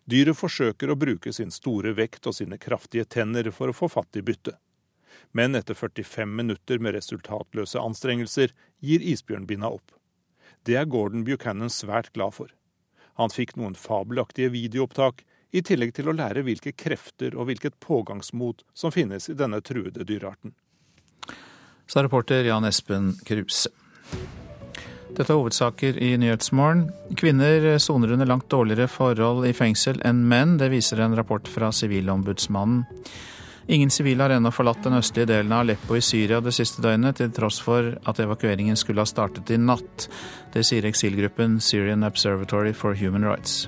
Dyret forsøker å bruke sin store vekt og sine kraftige tenner for å få fatt i byttet. Men etter 45 minutter med resultatløse anstrengelser gir isbjørnbinna opp. Det er Gordon Buchanan svært glad for. Han fikk noen fabelaktige videoopptak, i tillegg til å lære hvilke krefter og hvilket pågangsmot som finnes i denne truede dyrearten. Sa reporter Jan Espen Kruse. Dette er hovedsaker i Nyhetsmorgen. Kvinner soner under langt dårligere forhold i fengsel enn menn. Det viser en rapport fra Sivilombudsmannen. Ingen sivile har ennå forlatt den østlige delen av Aleppo i Syria det siste døgnet, til tross for at evakueringen skulle ha startet i natt. Det sier eksilgruppen Syrian Observatory for Human Rights.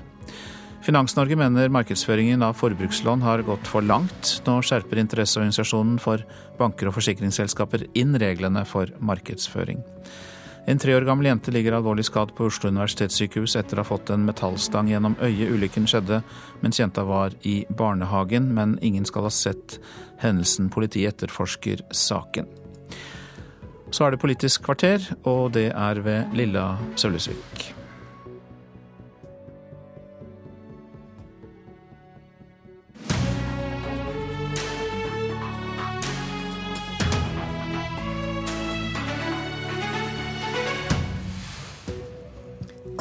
Finans-Norge mener markedsføringen av forbrukslån har gått for langt. Nå skjerper interesseorganisasjonen for banker og forsikringsselskaper inn reglene for markedsføring. En tre år gammel jente ligger alvorlig skadd på Oslo universitetssykehus etter å ha fått en metallstang gjennom øyet. Ulykken skjedde mens jenta var i barnehagen, men ingen skal ha sett hendelsen. Politiet etterforsker saken. Så er det Politisk kvarter, og det er ved Lilla Sølvesvik.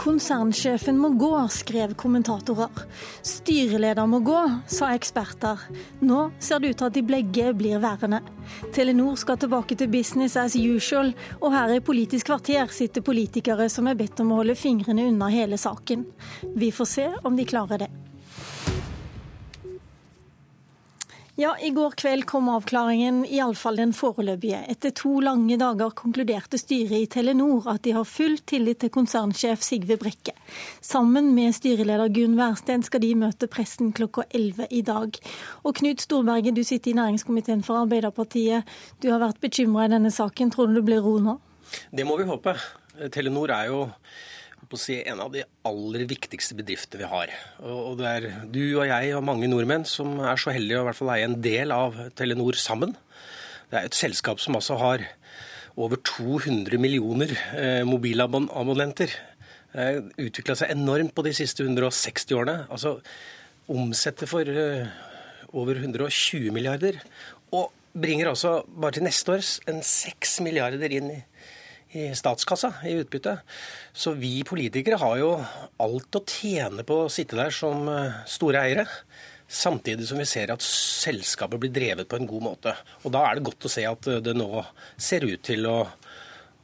Konsernsjefen må gå, skrev kommentatorer. Styreleder må gå, sa eksperter. Nå ser det ut til at de begge blir værende. Telenor skal tilbake til business as usual, og her i Politisk kvarter sitter politikere som er bedt om å holde fingrene unna hele saken. Vi får se om de klarer det. Ja, I går kveld kom avklaringen, iallfall den foreløpige. Etter to lange dager konkluderte styret i Telenor at de har full tillit til konsernsjef Sigve Brekke. Sammen med styreleder Gunn Wærsten skal de møte pressen klokka 11 i dag. Og Knut Storberget, du sitter i næringskomiteen for Arbeiderpartiet. Du har vært bekymra i denne saken. Tror du det blir ro nå? Det må vi håpe. Telenor er jo si, en av de aller viktigste bedriftene vi har. Og det er du og jeg og mange nordmenn som er så heldige å i hvert fall eie en del av Telenor sammen. Det er et selskap som altså har over 200 millioner eh, mobilabonnenter. Har utvikla seg enormt på de siste 160 årene. Altså omsetter for eh, over 120 milliarder. Og bringer altså bare til neste år en 6 milliarder inn i i statskassa i utbytte. Så vi politikere har jo alt å tjene på å sitte der som eh, store eiere. Samtidig som vi ser at selskapet blir drevet på en god måte. Og da er det godt å se at det nå ser ut til å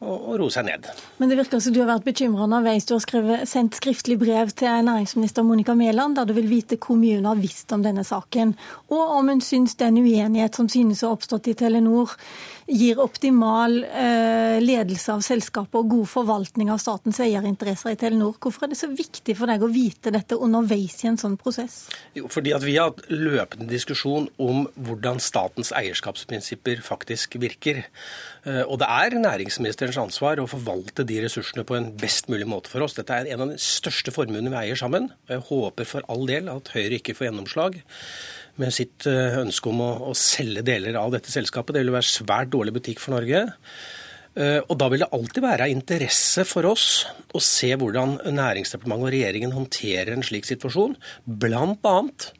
og, roe seg ned. Men det virker som du har vært bekymra underveis. Du har skrevet, sendt skriftlig brev til næringsminister Monica Mæland, der du vil vite hvor mye hun har visst om denne saken, og om hun syns den uenighet som synes å ha oppstått i Telenor, gir optimal eh, ledelse av selskapet og god forvaltning av statens eierinteresser i Telenor. Hvorfor er det så viktig for deg å vite dette underveis i en sånn prosess? Jo, fordi at Vi har hatt løpende diskusjon om hvordan statens eierskapsprinsipper faktisk virker. Eh, og det er næringsministerens ansvar å forvalte de ressursene på en best mulig måte for oss. Dette er en av de største formuene vi eier sammen. og Jeg håper for all del at Høyre ikke får gjennomslag. Med sitt ønske om å, å selge deler av dette selskapet. Det ville være svært dårlig butikk for Norge. Og Da vil det alltid være av interesse for oss å se hvordan Næringsdepartementet og regjeringen håndterer en slik situasjon. Annet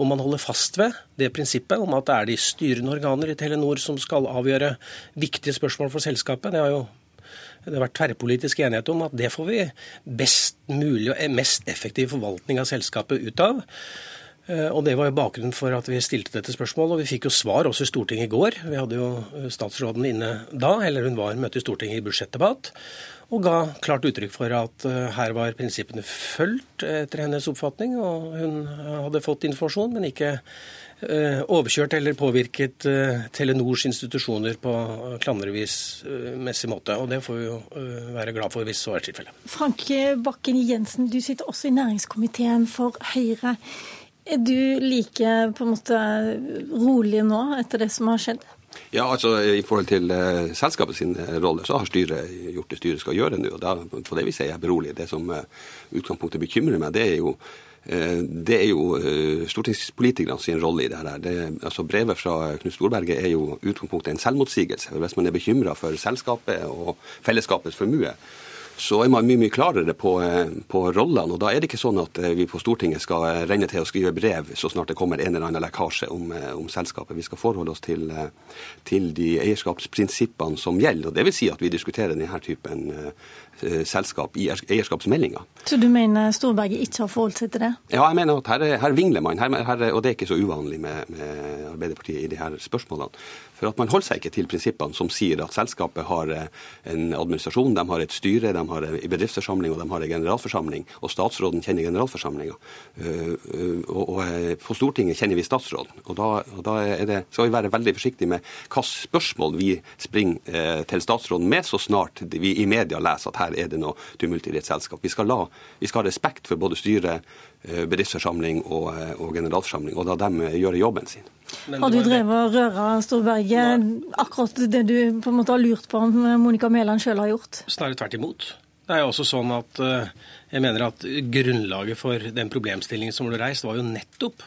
om man holder fast ved det prinsippet om at det er de styrende organer i Telenor som skal avgjøre viktige spørsmål for selskapet. Det har jo det har vært tverrpolitisk enighet om at det får vi best mulig og mest effektiv forvaltning av selskapet ut av. Eh, og Det var jo bakgrunnen for at vi stilte dette spørsmålet. og Vi fikk jo svar også i Stortinget i går. Vi hadde jo eh, statsråden inne da, eller hun var møte i Stortinget i budsjettdebatt. Og ga klart uttrykk for at eh, her var prinsippene fulgt etter hennes oppfatning. Og hun hadde fått informasjon, men ikke overkjørt eller påvirket Telenors institusjoner på klandrevismessig måte. Og det får vi jo være glad for hvis så er tilfellet. Frank Bakken Jensen, du sitter også i næringskomiteen for Høyre. Er du like på en måte rolig nå etter det som har skjedd? Ja, altså I forhold til uh, selskapet sin uh, rolle, så har styret gjort det styret skal gjøre nå. og da, På det viset er jeg berolig. Det som uh, utgangspunktet bekymrer meg, det er jo det er jo stortingspolitikerne sin rolle i det her. Altså Brevet fra Knut Storberget er jo utgangspunktet en selvmotsigelse. Hvis man er bekymra for selskapet og fellesskapets formue, så er man mye mye klarere på, eh, på rollene. og Da er det ikke sånn at eh, vi på Stortinget skal eh, renne til å skrive brev så snart det kommer en eller annen lekkasje om, om selskapet. Vi skal forholde oss til, til, de eierskapsprinsippene som gjelder. og vil si at vi diskuterer denne typen selskap i eierskapsmeldinga. Så du mener Storberget ikke har forholdt seg til det? Ja, jeg mener at her, her vingler man. Her, her, og det er ikke så uvanlig med, med Arbeiderpartiet i de her spørsmålene. For at man holder seg ikke til prinsippene som sier at selskapet har eh, en administrasjon, de har et styre, de har en bedriftsforsamling og de har en generalforsamling. Og statsråden kjenner generalforsamlinga. Eh, eh, og på Stortinget kjenner vi statsråden. Og da, og da det, skal vi være veldig forsiktige med hva spørsmål vi springer til statsråden med så snart vi i media leser at her er det noe tumult i et selskap. Vi skal, la, vi skal ha respekt for både styret, bedriftsforsamling og, og generalforsamling, og la dem gjøre jobben sin. Har du drevet og røra Storberget akkurat det du på en måte har lurt på om Monica Mæland sjøl har gjort? Snarere tvert imot. Det er jo også sånn at eh, jeg mener at grunnlaget for den problemstillingen som ble reist, var jo nettopp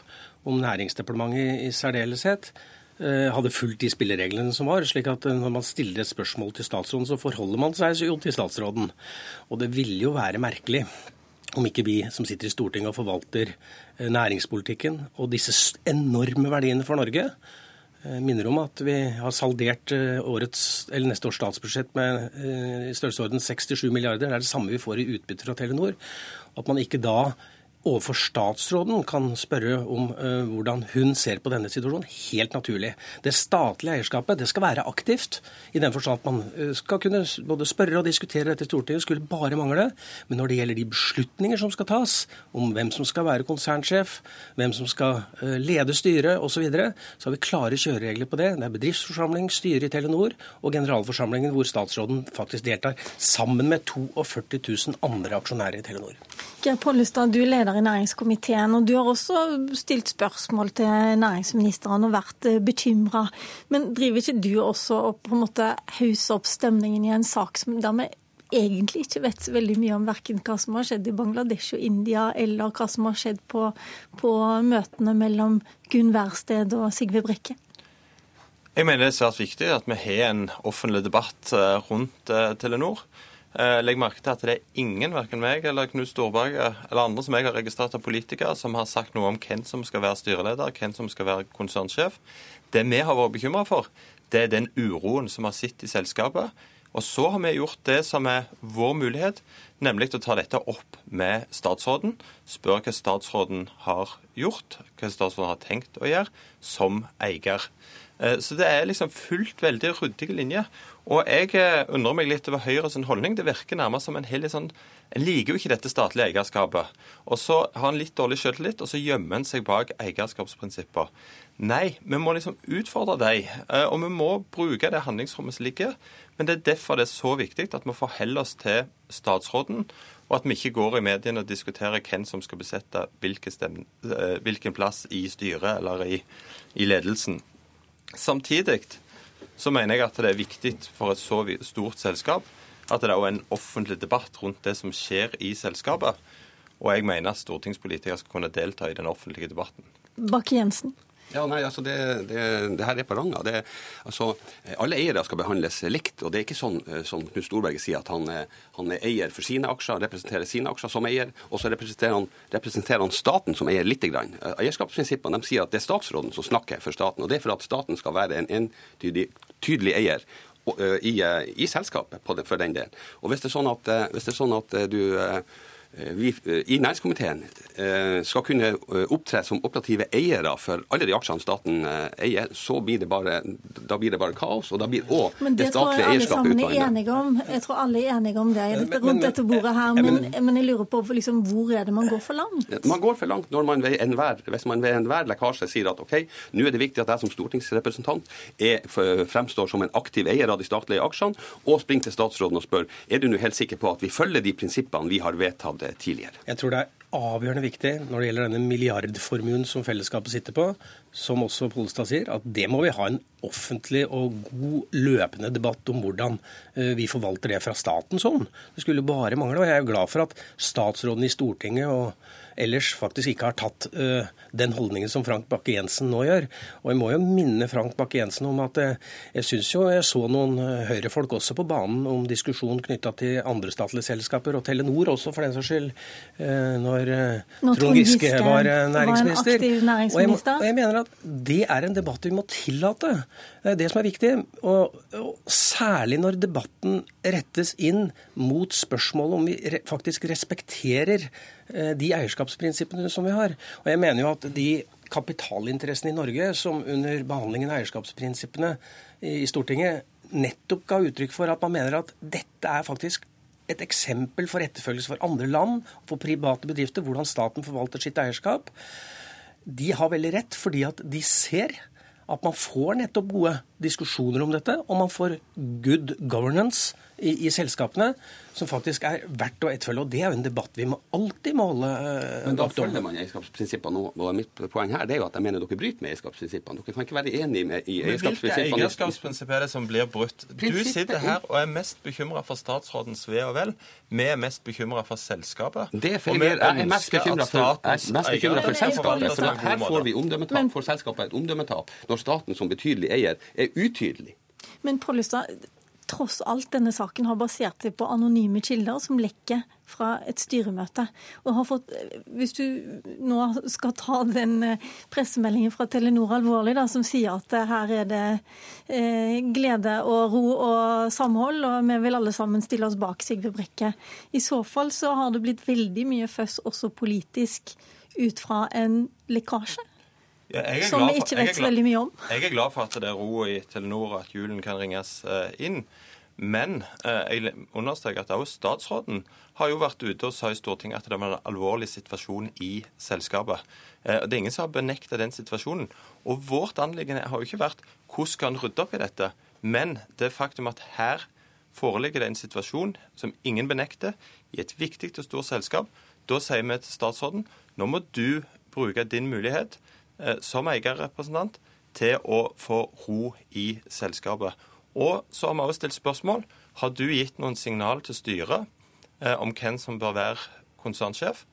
om Næringsdepartementet i særdeleshet eh, hadde fulgt de spillereglene som var. slik at eh, Når man stiller et spørsmål til statsråden, så forholder man seg jo til statsråden. Og det ville jo være merkelig om ikke vi som sitter i Stortinget og forvalter eh, næringspolitikken og disse enorme verdiene for Norge, eh, minner om at vi har saldert eh, årets, neste års statsbudsjett med i størrelsesorden 67 milliarder. Det er det samme vi får i utbytte fra Telenor. At man ikke da overfor statsråden kan spørre om uh, hvordan hun ser på denne situasjonen. Helt naturlig. Det statlige eierskapet det skal være aktivt, i den forstand at man uh, skal kunne både spørre og diskutere dette i Stortinget. skulle bare mangle. Men når det gjelder de beslutninger som skal tas, om hvem som skal være konsernsjef, hvem som skal uh, lede styret osv., så, videre, så har vi klare kjøreregler på det. Det er bedriftsforsamling, styret i Telenor og generalforsamlingen hvor statsråden faktisk deltar, sammen med 42 000 andre aksjonærer i Telenor. Geir Pollestad, du er leder i næringskomiteen, og du har også stilt spørsmål til næringsministeren og vært eh, bekymra. Men driver ikke du også og på en måte hauser opp stemningen i en sak som der vi egentlig ikke vet veldig mye om hva som har skjedd i Bangladesh og India, eller hva som har skjedd på, på møtene mellom Gunn Wærsted og Sigve Brekke? Jeg mener det er svært viktig at vi har en offentlig debatt eh, rundt eh, Telenor. Eh, legg merke til at det er ingen, verken meg eller Knut Storberget eller andre som jeg har registrert av politikere, som har sagt noe om hvem som skal være styreleder, hvem som skal være konsernsjef. Det vi har vært bekymra for, det er den uroen som har sittet i selskapet. Og så har vi gjort det som er vår mulighet, nemlig å ta dette opp med statsråden. Spør hva statsråden har gjort, hva statsråden har tenkt å gjøre som eier. Eh, så det er liksom fullt veldig ryddige linjer. Og jeg eh, undrer meg litt over Høyre sin holdning. Det virker nærmest som en helt sånn En liker jo ikke dette statlige eierskapet. Og så har en litt dårlig selvtillit, og så gjemmer en seg bak eierskapsprinsipper. Nei, vi må liksom utfordre dem, eh, og vi må bruke det handlingsrommet som ligger. Men det er derfor det er så viktig at vi forholder oss til statsråden, og at vi ikke går i mediene og diskuterer hvem som skal besette hvilken, hvilken plass i styret eller i, i ledelsen. Samtidig så mener jeg at det er viktig for et så stort selskap at det er en offentlig debatt rundt det som skjer i selskapet. Og jeg mener at stortingspolitikere skal kunne delta i den offentlige debatten. Bakke-Jensen? Ja, nei, altså det, det, det her er på ranga. Det, altså, alle eiere skal behandles likt. og Det er ikke sånn som Knut Storberget sier, at han, han, er eier for sine aksjer, representerer sine aksjer som eier, og så representerer han, representerer han staten som eier lite grann. Eierskapsprinsippene de sier at det er statsråden som snakker for staten. og Det er for at staten skal være en entydig, tydelig eier i, i selskapet det, for den delen. Og hvis det er sånn at, det er sånn at du vi eh, i næringskomiteen eh, skal kunne opptre som operative eiere for alle de aksjene staten eier, så blir det bare, da blir det bare kaos. Og da blir òg det, statlige eierskapet utvannet. Jeg tror alle er enige om det rundt men, men, dette bordet her. Men, men, jeg lurer på liksom, hvor er det man går for langt? Man går for langt når man ved enhver, hvis man ved enhver lekkasje sier at OK, nå er det viktig at jeg som stortingsrepresentant er, fremstår som en aktiv eier av de statlige aksjene, og springer til statsråden og spør er du nå helt sikker på at vi følger de prinsippene vi har vedtatt tidligere. Jeg tror det er avgjørende viktig når det gjelder denne milliardformuen som fellesskapet sitter på, som også Polstad sier, at det må vi ha en offentlig og god løpende debatt om hvordan eh, vi forvalter det fra statens hånd. Det skulle bare mangle. og Jeg er glad for at statsråden i Stortinget og ellers faktisk ikke har tatt uh, den holdningen som Frank Bakke-Jensen nå gjør. Og jeg må jo minne Frank Bakke-Jensen om at uh, jeg syns jo jeg så noen Høyre-folk også på banen om diskusjon knytta til andre statlige selskaper, og Telenor også, for den saks skyld, når, når Trond Giske var næringsminister. Var og jeg, og jeg mener at det er en debatt vi må tillate. Det er det som er viktig. Og, og særlig når debatten rettes inn mot spørsmålet om vi faktisk respekterer Eh, de eierskapsprinsippene som vi har. Og jeg mener jo at de kapitalinteressene i Norge som under behandlingen av eierskapsprinsippene i Stortinget nettopp ga uttrykk for at man mener at dette er faktisk et eksempel for etterfølgelse for andre land, for private bedrifter, hvordan staten forvalter sitt eierskap. De har veldig rett, fordi at de ser at man får nettopp gode diskusjoner om dette, og man får good governance i, i, selskapene som faktisk er verdt å etterfølge. Og det er jo en debatt vi må alltid måle uh, Men da følger man eierskapsprinsippene. Og mitt poeng her det er jo at jeg mener dere bryter med eierskapsprinsippene. Dere kan ikke være enig med, i eierskapsprinsippene. Hvilke eierskapsprinsipper er det som blir brutt? Du sitter her og er mest bekymra for statsrådens ve og vel. Vi er mest bekymra for selskapet. Det er feil. Jeg er mest bekymra for, for, selskapet. For her får vi omdømmetap. For selskapet et omdømmetap når staten som betydelig eier er utydelig. Men Pollestad, tross alt denne saken har basert seg på anonyme kilder som lekker fra et styremøte. Og har fått, hvis du nå skal ta den eh, pressemeldingen fra Telenor alvorlig, da, som sier at eh, her er det eh, glede og ro og samhold, og vi vil alle sammen stille oss bak Sigve Brekke. I så fall så har det blitt veldig mye føss også politisk ut fra en lekkasje. Ja, som vi ikke vet så veldig mye om. Jeg er glad for at det er ro i Telenor, at julen kan ringes eh, inn. Men eh, jeg understreker at også statsråden har jo vært ute og sa i Stortinget at det var en alvorlig situasjon i selskapet. Eh, det er ingen som har benekta den situasjonen. Og vårt anliggende har jo ikke vært hvordan skal en rydde opp i dette, men det faktum at her foreligger det en situasjon som ingen benekter, i et viktig og stort selskap. Da sier vi til statsråden nå må du bruke din mulighet som eierrepresentant til å få ro i selskapet. Og så har vi også stilt spørsmål. Har du gitt noen signal til styret eh, om hvem som bør være konsernsjef?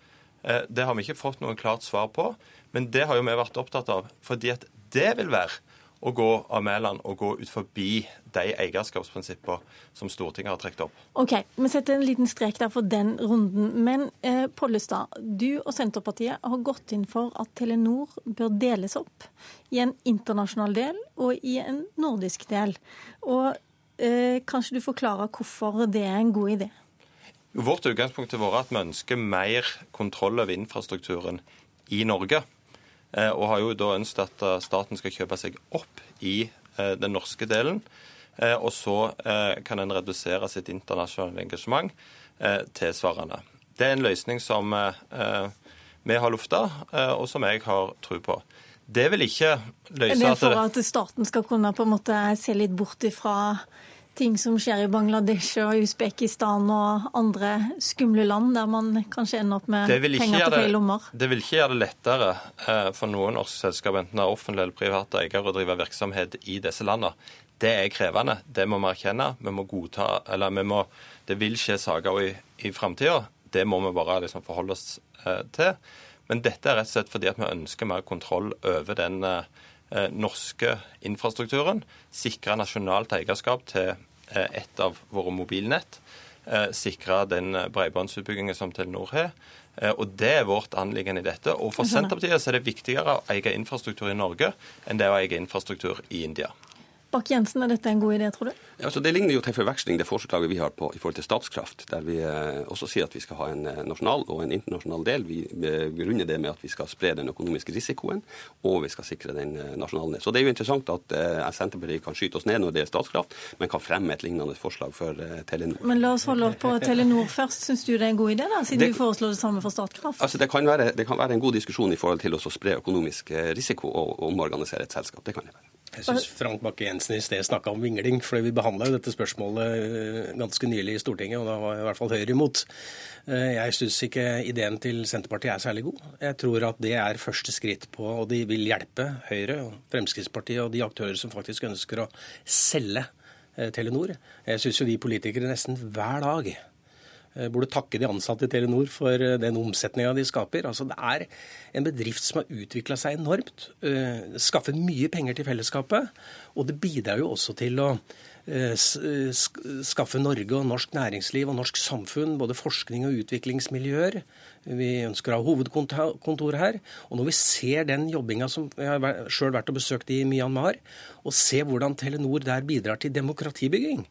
Eh, det har vi ikke fått noe klart svar på, men det har jo vi vært opptatt av. Fordi at det vil være å gå av Mæland og gå ut forbi de eierskapsprinsippene som Stortinget har trukket opp. Ok, Vi setter en liten strek der for den runden. Men eh, Pollestad, du og Senterpartiet har gått inn for at Telenor bør deles opp i en internasjonal del og i en nordisk del. Og eh, Kanskje du forklarer hvorfor det er en god idé? Vårt utgangspunkt har vært at vi ønsker mer kontroll over infrastrukturen i Norge. Eh, og har jo da ønsket at eh, staten skal kjøpe seg opp i eh, den norske delen. Og så kan en redusere sitt internasjonale engasjement tilsvarende. Det er en løsning som vi har lufta, og som jeg har tro på. Det vil ikke løse at Er Det for at staten skal kunne på en måte se litt bort ifra ting som skjer i Bangladesh og Usbekistan og andre skumle land, der man kanskje ender opp med penger til feil lommer? Det vil ikke gjøre det lettere eh, for noen norske selskap, enten det er offentlige eller private eiere, å drive virksomhet i disse landene. Det er krevende. Det må vi erkjenne. Vi må godta, eller vi må, Det vil skje saker i, i framtida. Det må vi bare liksom forholde oss eh, til. Men dette er rett og slett fordi at vi ønsker mer kontroll over den eh, norske infrastrukturen. Sikre nasjonalt eierskap til eh, et av våre mobilnett. Eh, sikre den bredbåndsutbyggingen som Telenor har. Eh, og Det er vårt anliggende i dette. Og For Senterpartiet er det viktigere å eie infrastruktur i Norge enn det å eie infrastruktur i India. Bakke-Jensen, er dette en god idé, tror du? Ja, altså Det ligner jo til forveksling det forslaget vi har på i forhold til Statskraft, der vi eh, også sier at vi skal ha en eh, nasjonal og en internasjonal del. Vi begrunner det med at vi skal spre den økonomiske risikoen, og vi skal sikre den eh, nasjonale. Så det er jo interessant at eh, Senterpartiet kan skyte oss ned når det er Statskraft, men kan fremme et lignende forslag for eh, Telenor. Men la oss holde opp på Telenor først. Syns du det er en god idé, da, siden det, vi foreslår det samme for Statkraft? Altså Det kan være, det kan være en god diskusjon i forhold til å spre økonomisk risiko og omorganisere et selskap. Det kan det være. Jeg syns Frank Bakke-Jensen i sted snakka om vingling, for vi behandla jo dette spørsmålet eh, ganske nylig i Stortinget, og da var i hvert fall Høyre imot. Eh, jeg syns ikke ideen til Senterpartiet er særlig god. Jeg tror at det er første skritt på, og de vil hjelpe Høyre og Fremskrittspartiet og de aktører som faktisk ønsker å selge eh, Telenor. Jeg syns jo vi politikere nesten hver dag burde takke de ansatte i Telenor for eh, den omsetninga de skaper. Altså, det er en bedrift som har utvikla seg enormt. skaffet skaffer mye penger til fellesskapet. Og det bidrar jo også til å skaffe Norge og norsk næringsliv og norsk samfunn både forskning og utviklingsmiljøer. Vi ønsker å ha hovedkontor her. Og når vi ser den jobbinga som Jeg har sjøl vært og besøkt i Myanmar, og ser hvordan Telenor der bidrar til demokratibygging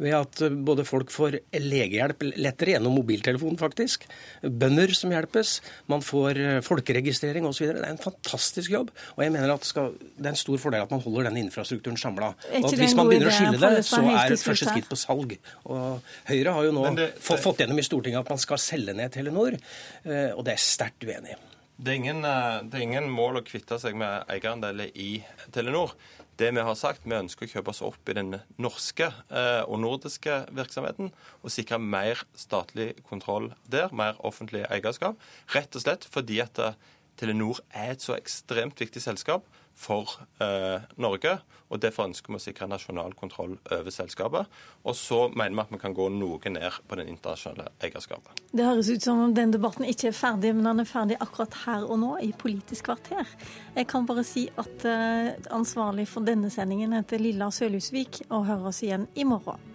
ved at både folk får legehjelp lettere gjennom mobiltelefon, faktisk. Bønder som hjelpes. Man får eh, folkeregistrering osv. Det er en fantastisk jobb. Og jeg mener at skal, det er en stor fordel at man holder denne infrastrukturen samla. Hvis man begynner å skille det, så er det første skritt på salg. Og Høyre har jo nå det, det, fått gjennom i Stortinget at man skal selge ned Telenor, eh, og det er sterkt uenig i. Det er, ingen, eh, det er ingen mål å kvitte seg med eierandeler i Telenor. Det vi har sagt, vi ønsker å kjøpe oss opp i den norske eh, og nordiske virksomheten og sikre mer statlig kontroll der, mer offentlig eierskap. Rett og slett fordi at eh, Telenor er et så ekstremt viktig selskap for eh, Norge. og Derfor ønsker vi å sikre nasjonal kontroll over selskapet. Og så mener vi at vi kan gå noe ned på den internasjonale eierskapet. Det høres ut som om den debatten ikke er ferdig, men den er ferdig akkurat her og nå, i Politisk kvarter. Jeg kan bare si at eh, ansvarlig for denne sendingen heter Lilla Sølhusvik, og hører oss igjen i morgen.